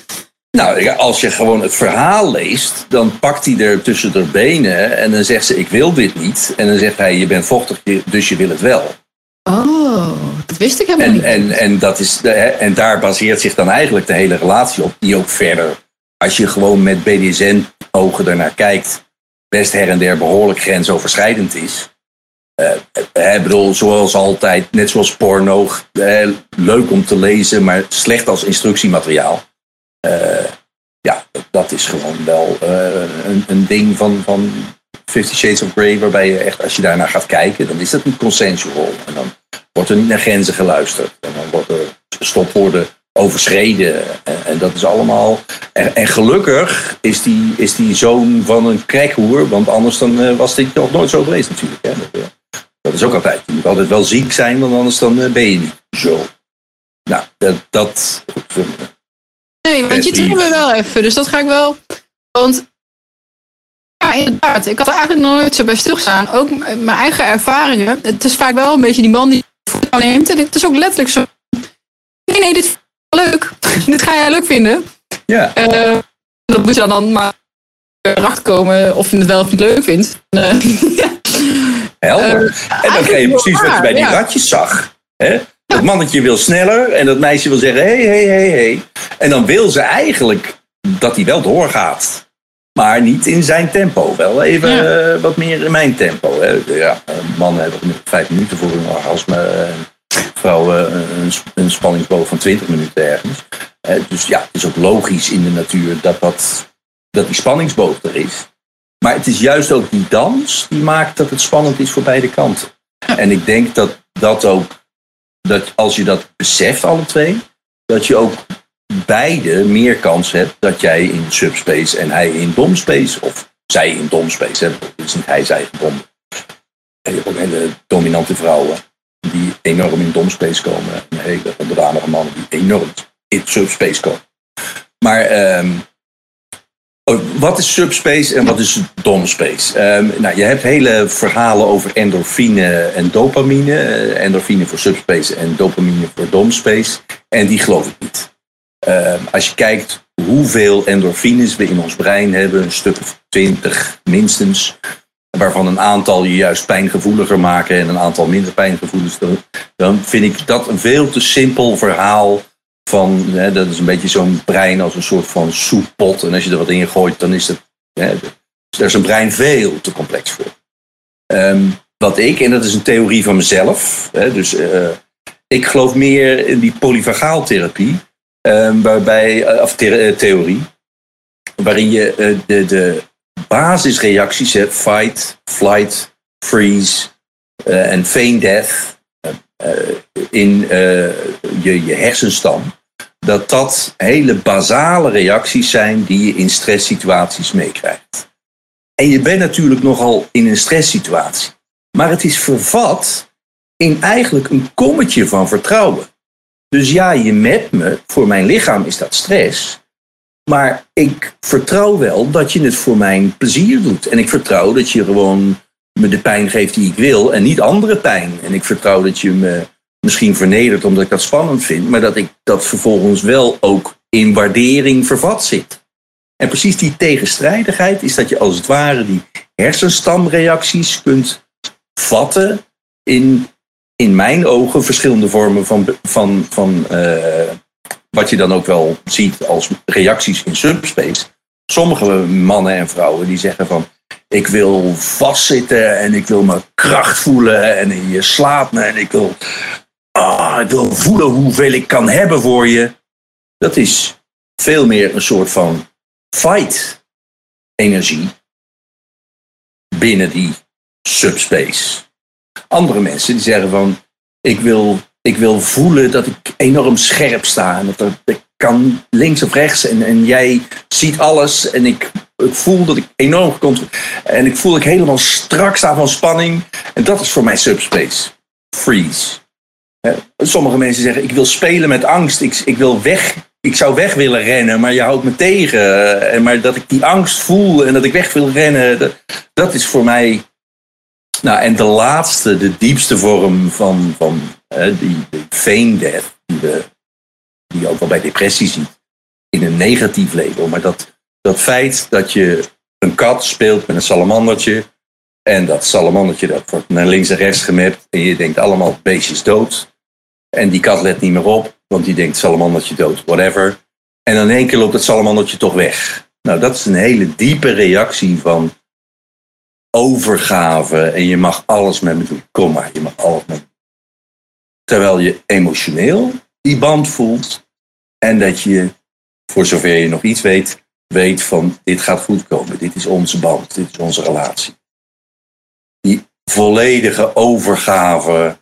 Nou, als je gewoon het verhaal leest, dan pakt hij er tussen de benen en dan zegt ze: Ik wil dit niet. En dan zegt hij: Je bent vochtig, dus je wil het wel. Oh, dat wist ik helemaal En, niet. en, en, dat is, de- en daar baseert zich dan eigenlijk de hele relatie op, die ook verder, als je gewoon met BDSM-ogen ernaar kijkt, best her en der behoorlijk grensoverschrijdend is. Eh, Ik bedoel, zoals altijd, net zoals porno, leuk om te lezen, maar slecht als instructiemateriaal. Eh, ja, dat is gewoon wel eh, een, een ding van, van Fifty Shades of Grey, waarbij je echt, als je daarnaar gaat kijken, dan is dat niet consensual. En dan wordt er niet naar grenzen geluisterd. En dan worden stopwoorden overschreden. En, en dat is allemaal. En, en gelukkig is die, is die zoon van een krekhoer, want anders dan, eh, was dit nog nooit zo geweest natuurlijk. Hè. Dat, eh, dat is ook altijd. Je moet altijd wel ziek zijn, want anders dan ben je niet zo. Nou, dat. dat Nee, want je trillen we wel even. Dus dat ga ik wel. Want Ja, inderdaad. Ik had er eigenlijk nog nooit zo bij stilgestaan. Ook mijn eigen ervaringen. Het is vaak wel een beetje die man die voetbal neemt. En het is ook letterlijk zo. Nee, nee, dit vind ik wel leuk. dit ga jij leuk vinden. Ja. Eh, dat moet je dan, dan maar erachter komen of je het wel of niet leuk vindt. Eh, ja. Helder. Eh, en dan krijg je precies wat je bij die ja. ratjes zag. Hè? Dat mannetje wil sneller en dat meisje wil zeggen: hé, hé, hé, hé. En dan wil ze eigenlijk dat hij wel doorgaat. Maar niet in zijn tempo. Wel even Ja. eh, wat meer in mijn tempo. Hè? Ja, mannen hebben vijf minuten voor een orgasme. en Vrouwen eh, een, een spanningsboog van 20 minuten ergens. Dus ja, het is ook logisch in de natuur dat, dat, dat die spanningsboog er is. Maar het is juist ook die dans die maakt dat het spannend is voor beide kanten. En ik denk dat dat ook, dat als je dat beseft, alle twee, dat je ook beide meer kans hebt dat jij in subspace en hij in domspace, of zij in domspace, dat is niet hij, zij gebonden. En je hebt ook hele dominante vrouwen die enorm in domspace komen. En hele onderdanige mannen die enorm in subspace komen. Maar ehm, wat is subspace en wat is domspace? Ehm nou, je hebt hele verhalen over endorfine en dopamine. Eh, endorfine voor subspace en dopamine voor domspace. En die geloof ik niet. Ehm, als je kijkt hoeveel endorfines we in ons brein hebben, een stuk of twintig minstens, waarvan een aantal je juist pijngevoeliger maken en een aantal minder pijngevoelig, dan vind ik dat een veel te simpel verhaal van, hè, dat is een beetje zo'n brein als een soort van soeppot. En als je er wat in gooit, dan is het, hè, daar is een brein veel te complex voor. Ehm, wat ik, en dat is een theorie van mezelf, hè, dus eh, ik geloof meer in die polyvagaaltherapie, ehm, waarbij, eh, of eh, theorie, waarin je de, de basisreacties hebt, fight, flight, freeze en feign death, in je, je hersenstam, dat dat hele basale reacties zijn die je in stresssituaties meekrijgt. En je bent natuurlijk nogal in een stresssituatie, maar het is vervat in eigenlijk een kommetje van vertrouwen. Dus ja, je met me, voor mijn lichaam is dat stress, maar ik vertrouw wel dat je het voor mijn plezier doet. En ik vertrouw dat je gewoon me de pijn geeft die ik wil en niet andere pijn. En ik vertrouw dat je me misschien vernedert omdat ik dat spannend vind, maar dat ik dat vervolgens wel ook in waardering vervat zit. En precies die tegenstrijdigheid is dat je als het ware die hersenstamreacties kunt vatten in, in mijn ogen verschillende vormen van, van, van eh, wat je dan ook wel ziet als reacties in subspace. Sommige mannen en vrouwen die zeggen van ik wil vastzitten en ik wil mijn kracht voelen en je slaapt me en ik wil, ah, ik wil voelen hoeveel ik kan hebben voor je. Dat is veel meer een soort van fight energie binnen die subspace. Andere mensen die zeggen van ik wil, ik wil voelen dat ik enorm scherp sta en dat ik kan links of rechts en, en jij ziet alles en ik, ik voel dat ik enorm gecontroleerd en ik voel dat ik helemaal strak sta van spanning en dat is voor mij subspace. Freeze. Sommige mensen zeggen ik wil spelen met angst, ik, ik wil weg, ik zou weg willen rennen, maar je houdt me tegen. En maar dat ik die angst voel en dat ik weg wil rennen, dat, is voor mij. Nou, en de laatste, de diepste vorm van, van hè, die, die die, we, je ook wel bij depressie ziet, in een negatief label. Maar dat, dat feit dat je een kat speelt met een salamandertje, en dat salamandertje dat wordt naar links en rechts gemapt, en je denkt allemaal beestjes dood. En die kat let niet meer op, want die denkt salamandertje dood, whatever. En in één keer loopt het salamandertje toch weg. Nou, dat is een hele diepe reactie van overgave. En je mag alles met me doen. Kom maar, je mag alles met me. Terwijl je emotioneel die band voelt. En dat je, voor zover je nog iets weet, weet van dit gaat goed komen. Dit is onze band, dit is onze relatie. Volledige overgave.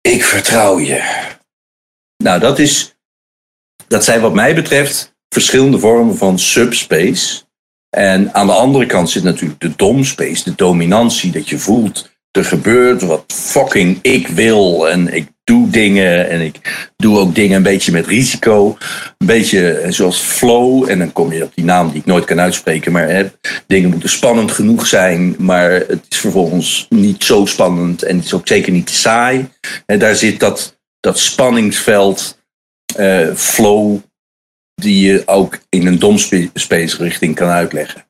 Ik vertrouw je. Nou, dat, is, dat zijn wat mij betreft verschillende vormen van subspace. En aan de andere kant zit natuurlijk de domspace, de dominantie, dat je voelt er gebeurt wat fucking ik wil. En ik doe dingen en ik doe ook dingen een beetje met risico. Een beetje zoals flow. En dan kom je op die naam die ik nooit kan uitspreken. Maar hè, dingen moeten spannend genoeg zijn. Maar het is vervolgens niet zo spannend. En het is ook zeker niet saai. En daar zit dat, dat spanningsveld, eh, flow, die je ook in een domspace richting kan uitleggen.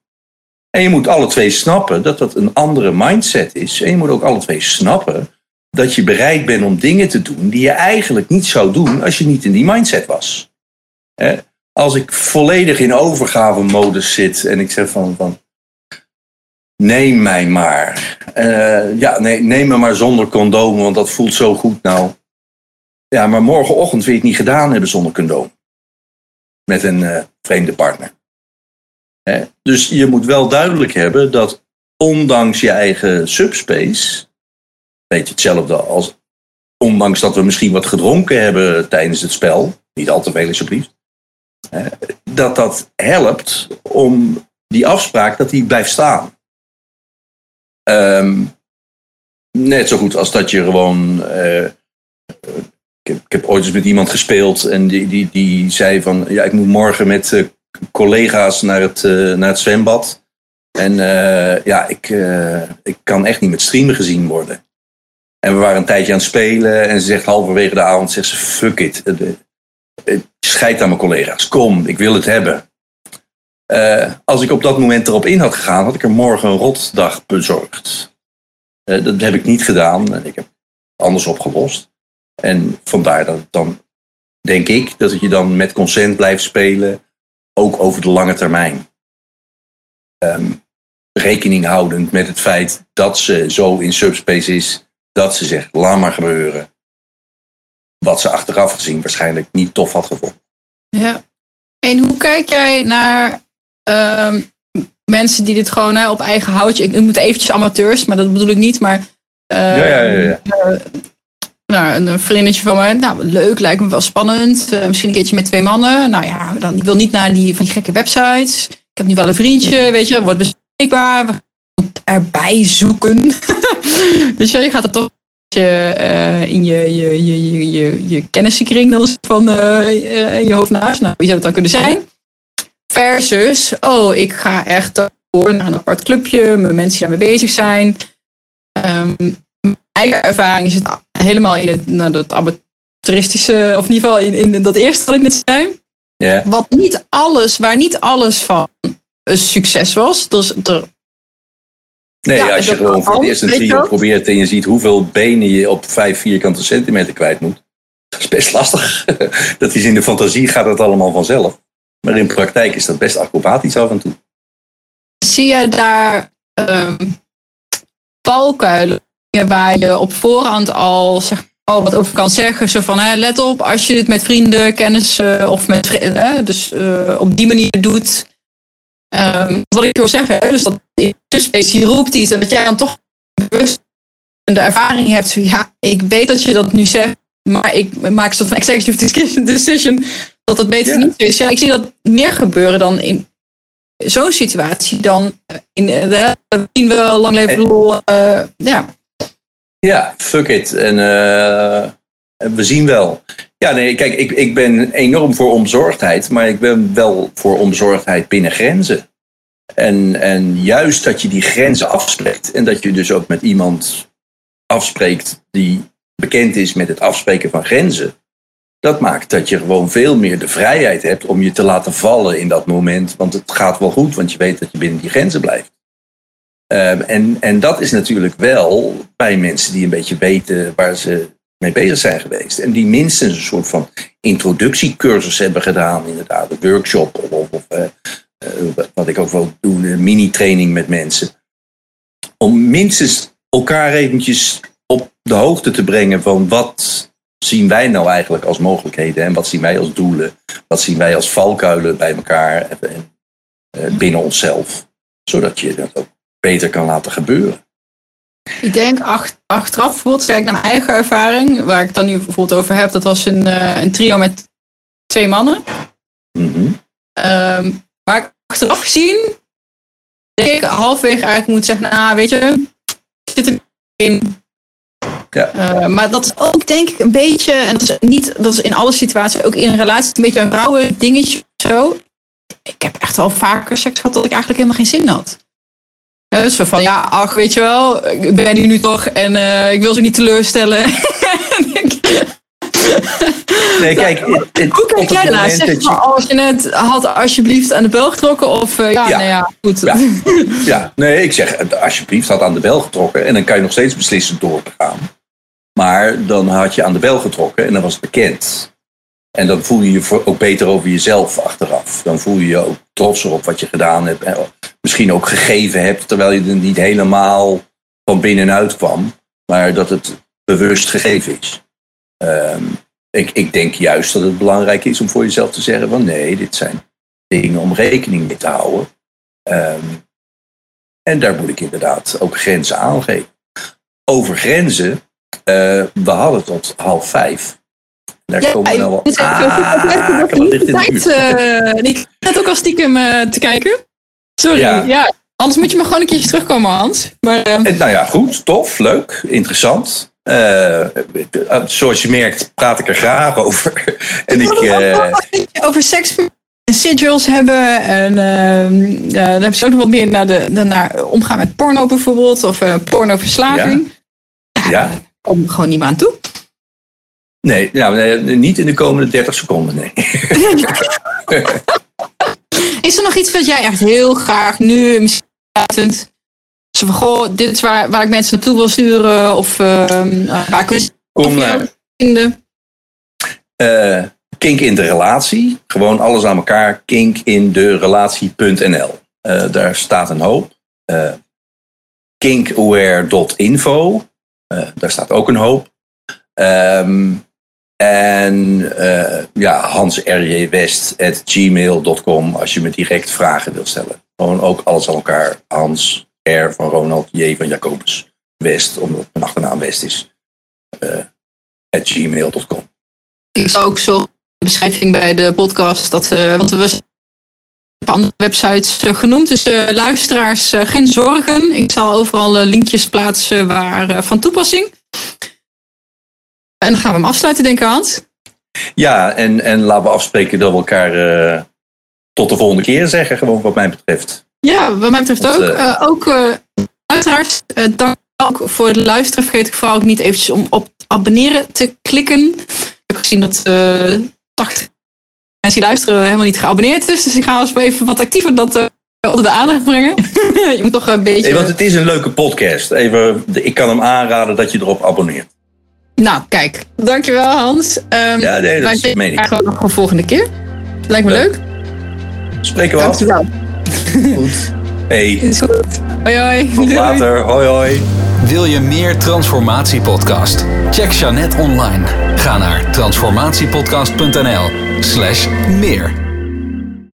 En je moet alle twee snappen dat dat een andere mindset is. En je moet ook alle twee snappen dat je bereid bent om dingen te doen die je eigenlijk niet zou doen als je niet in die mindset was. Als ik volledig in overgave-modus zit en ik zeg van, van neem mij maar. Uh, ja, nee, neem me maar zonder condoom, want dat voelt zo goed nou. Ja, maar morgenochtend wil je het niet gedaan hebben zonder condoom. Met een uh, vreemde partner. Dus je moet wel duidelijk hebben dat ondanks je eigen subspace, beetje hetzelfde als ondanks dat we misschien wat gedronken hebben tijdens het spel, niet al te veel alsjeblieft, dat dat helpt om die afspraak dat die blijft staan. Um, net zo goed als dat je gewoon. Uh, ik, heb, ooit eens met iemand gespeeld en die, die, die zei van ja, ik moet morgen met uh, collega's naar het, uh, naar het zwembad. En ja, ik, ik kan echt niet met streamen gezien worden. En we waren een tijdje aan het spelen. En ze zegt halverwege de avond, zegt ze, fuck it. Scheid aan mijn collega's. Kom, ik wil het hebben. Als ik op dat moment erop in had gegaan, had ik er morgen een rotdag bezorgd. Dat heb ik niet gedaan. Ik heb anders opgelost. En vandaar dat dan denk ik dat je dan met consent blijft spelen. Ook over de lange termijn. Um, rekening houdend met het feit dat ze zo in subspace is dat ze zegt, laat maar gebeuren. Wat ze achteraf gezien waarschijnlijk niet tof had gevonden. Ja. En hoe kijk jij naar uh, mensen die dit gewoon hè, op eigen houtje... Ik moet eventjes amateurs, maar dat bedoel ik niet, maar... Uh, ja, ja, ja. Nou, een vriendinnetje van mij, nou leuk, lijkt me wel spannend. Uh, misschien een keertje met twee mannen. Nou ja, dan, ik wil niet naar die, van die gekke websites. Ik heb nu wel een vriendje, weet je, wordt bespreekbaar. erbij zoeken. dus ja, je gaat er toch je, uh, in je, je, je, je, je kennissenkring dan van uh, je hoofd naast. Nou, wie zou het dan kunnen zijn? Versus, oh, ik ga echt door naar een apart clubje, met mensen die daarmee bezig zijn. Um, mijn eigen ervaring is het helemaal in het, nou, dat amateuristische, of in ieder geval in, in dat eerste wat ik net zei. Yeah. Wat niet alles, waar niet alles van een succes was. Dus er Nee, als je gewoon voor het eerst een trio probeert en je ziet hoeveel benen je op vijf vierkante centimeter kwijt moet. Dat is best lastig. dat is in de fantasie gaat het allemaal vanzelf. Maar in praktijk is dat best acrobatisch af en toe. Zie je daar um, valkuilen waar je op voorhand al zeg, al wat over kan zeggen? Zo van, hè, let op, als je dit met vrienden, kennis uh, of met vrienden, dus uh, op die manier doet. Um, wat ik wil zeggen, dus dat tussenspace, je roept iets en dat jij dan toch bewust de ervaring hebt. Ja, ik weet dat je dat nu zegt, maar ik maak een soort van executive decision dat het beter niet is. Ja, ik zie dat meer gebeuren dan in zo'n situatie dan in de zien we lang leven lol. Uh, ja. Ja, fuck it. En uh, we zien wel. Ja, nee, kijk, ik, ik ben enorm voor omzorgdheid, maar ik ben wel voor omzorgdheid binnen grenzen. En, en juist dat je die grenzen afspreekt en dat je dus ook met iemand afspreekt die bekend is met het afspreken van grenzen, dat maakt dat je gewoon veel meer de vrijheid hebt om je te laten vallen in dat moment. Want het gaat wel goed, want je weet dat je binnen die grenzen blijft. Um, en, en dat is natuurlijk wel bij mensen die een beetje weten waar ze mee bezig zijn geweest. En die minstens een soort van introductiecursus hebben gedaan, inderdaad, een workshop of, of uh, uh, wat ik ook wil doen, een mini-training met mensen. Om minstens elkaar eventjes op de hoogte te brengen van wat zien wij nou eigenlijk als mogelijkheden en wat zien wij als doelen, wat zien wij als valkuilen bij elkaar en, uh, binnen onszelf, zodat je dat ook beter kan laten gebeuren. Ik denk ach, achteraf bijvoorbeeld, kijk naar mijn eigen ervaring, waar ik dan nu bijvoorbeeld over heb, dat was een, uh, een trio met twee mannen. Mm -hmm. um, maar ik achteraf gezien, denk ik halfwege eigenlijk moet zeggen, nou weet je, zit er in. Ja. Uh, maar dat is ook denk ik een beetje, en dat is niet, dat is in alle situaties, ook in een relatie, een beetje een rauwe dingetje of zo. Ik heb echt wel vaker seks gehad dat ik eigenlijk helemaal geen zin had. Zo van, ja, ach, weet je wel, ik ben hier nu toch en uh, ik wil ze niet teleurstellen. Nee, kijk, het, Hoe kijk jij daarna? Zeg maar, als je net had alsjeblieft aan de bel getrokken of uh, ja, ja, nou ja, goed. Ja. ja. nee, ik zeg alsjeblieft had aan de bel getrokken en dan kan je nog steeds beslissen door te gaan. Maar dan had je aan de bel getrokken en dan was het bekend. En dan voel je je ook beter over jezelf achteraf. Dan voel je je ook trotser op wat je gedaan hebt. Misschien ook gegeven hebt, terwijl je er niet helemaal van binnenuit kwam. Maar dat het bewust gegeven is. Um, ik, ik denk juist dat het belangrijk is om voor jezelf te zeggen van nee, dit zijn dingen om rekening mee te houden. Um, en daar moet ik inderdaad ook grenzen aangeven. Over grenzen, uh, we hadden tot half vijf. Daar ja, komen we nou wel. Ah, ik ik net ook al stiekem uh, te kijken. Sorry, ja. ja. Anders moet je maar gewoon een keertje terugkomen, Hans. Maar, en, nou ja, goed, tof, leuk, interessant. Uh, zoals je merkt, praat ik er graag over. en ik, uh, over seks sigils hebben. En uh, dan heb je ook nog wat meer naar, de, naar omgaan met porno bijvoorbeeld. Of pornoverslaving. Ja. ja. Kom gewoon niet meer aan toe. Nee, nou, nee, niet in de komende 30 seconden, nee. is er nog iets wat jij echt heel graag nu misschien van, goh, dit is waar, waar ik mensen naartoe wil sturen. Of uh, waar kun je Kom naar vinden. Uh, kink in de relatie. Gewoon alles aan elkaar. Kink in de relatie.nl. Uh, daar staat een hoop. Uh, kinkaware.info. daar staat ook een hoop. Um, en ja, hansrjwest.gmail.com als je me direct vragen wilt stellen. Gewoon ook alles aan elkaar. Hans R van Ronald, J van Jacobus, West, omdat mijn achternaam West is, uh, at gmail.com. Ik zou ook zo beschrijving bij de podcast, dat, uh, want we op andere websites uh, genoemd. Dus uh, luisteraars, geen zorgen. Ik zal overal linkjes plaatsen waar van toepassing. En dan gaan we hem afsluiten, denk ik, Hans. Ja, en, en laten we afspreken dat we elkaar tot de volgende keer zeggen, gewoon wat mij betreft. Ja, wat mij betreft ook. Uh, ook uh, uiteraard, dank ook voor het luisteren. Vergeet ik vooral ook niet eventjes om op abonneren te klikken. Ik heb gezien dat 80 mensen die luisteren helemaal niet geabonneerd is. Dus ik ga eens even wat actiever dat onder de aandacht brengen. je moet toch een beetje... Nee, want het is een leuke podcast. Even, ik kan hem aanraden dat je erop abonneert. Nou, kijk. Dankjewel Hans. Um, ja, nee, dat is meen ik. nog een volgende keer. Lijkt me leuk. Spreken we af. Dankjewel. Goed. Hey. Is goed. Hoi hoi. Tot later. Hoi hoi. Wil je meer Transformatiepodcast? Check Jeannette online. Ga naar transformatiepodcast.nl slash meer.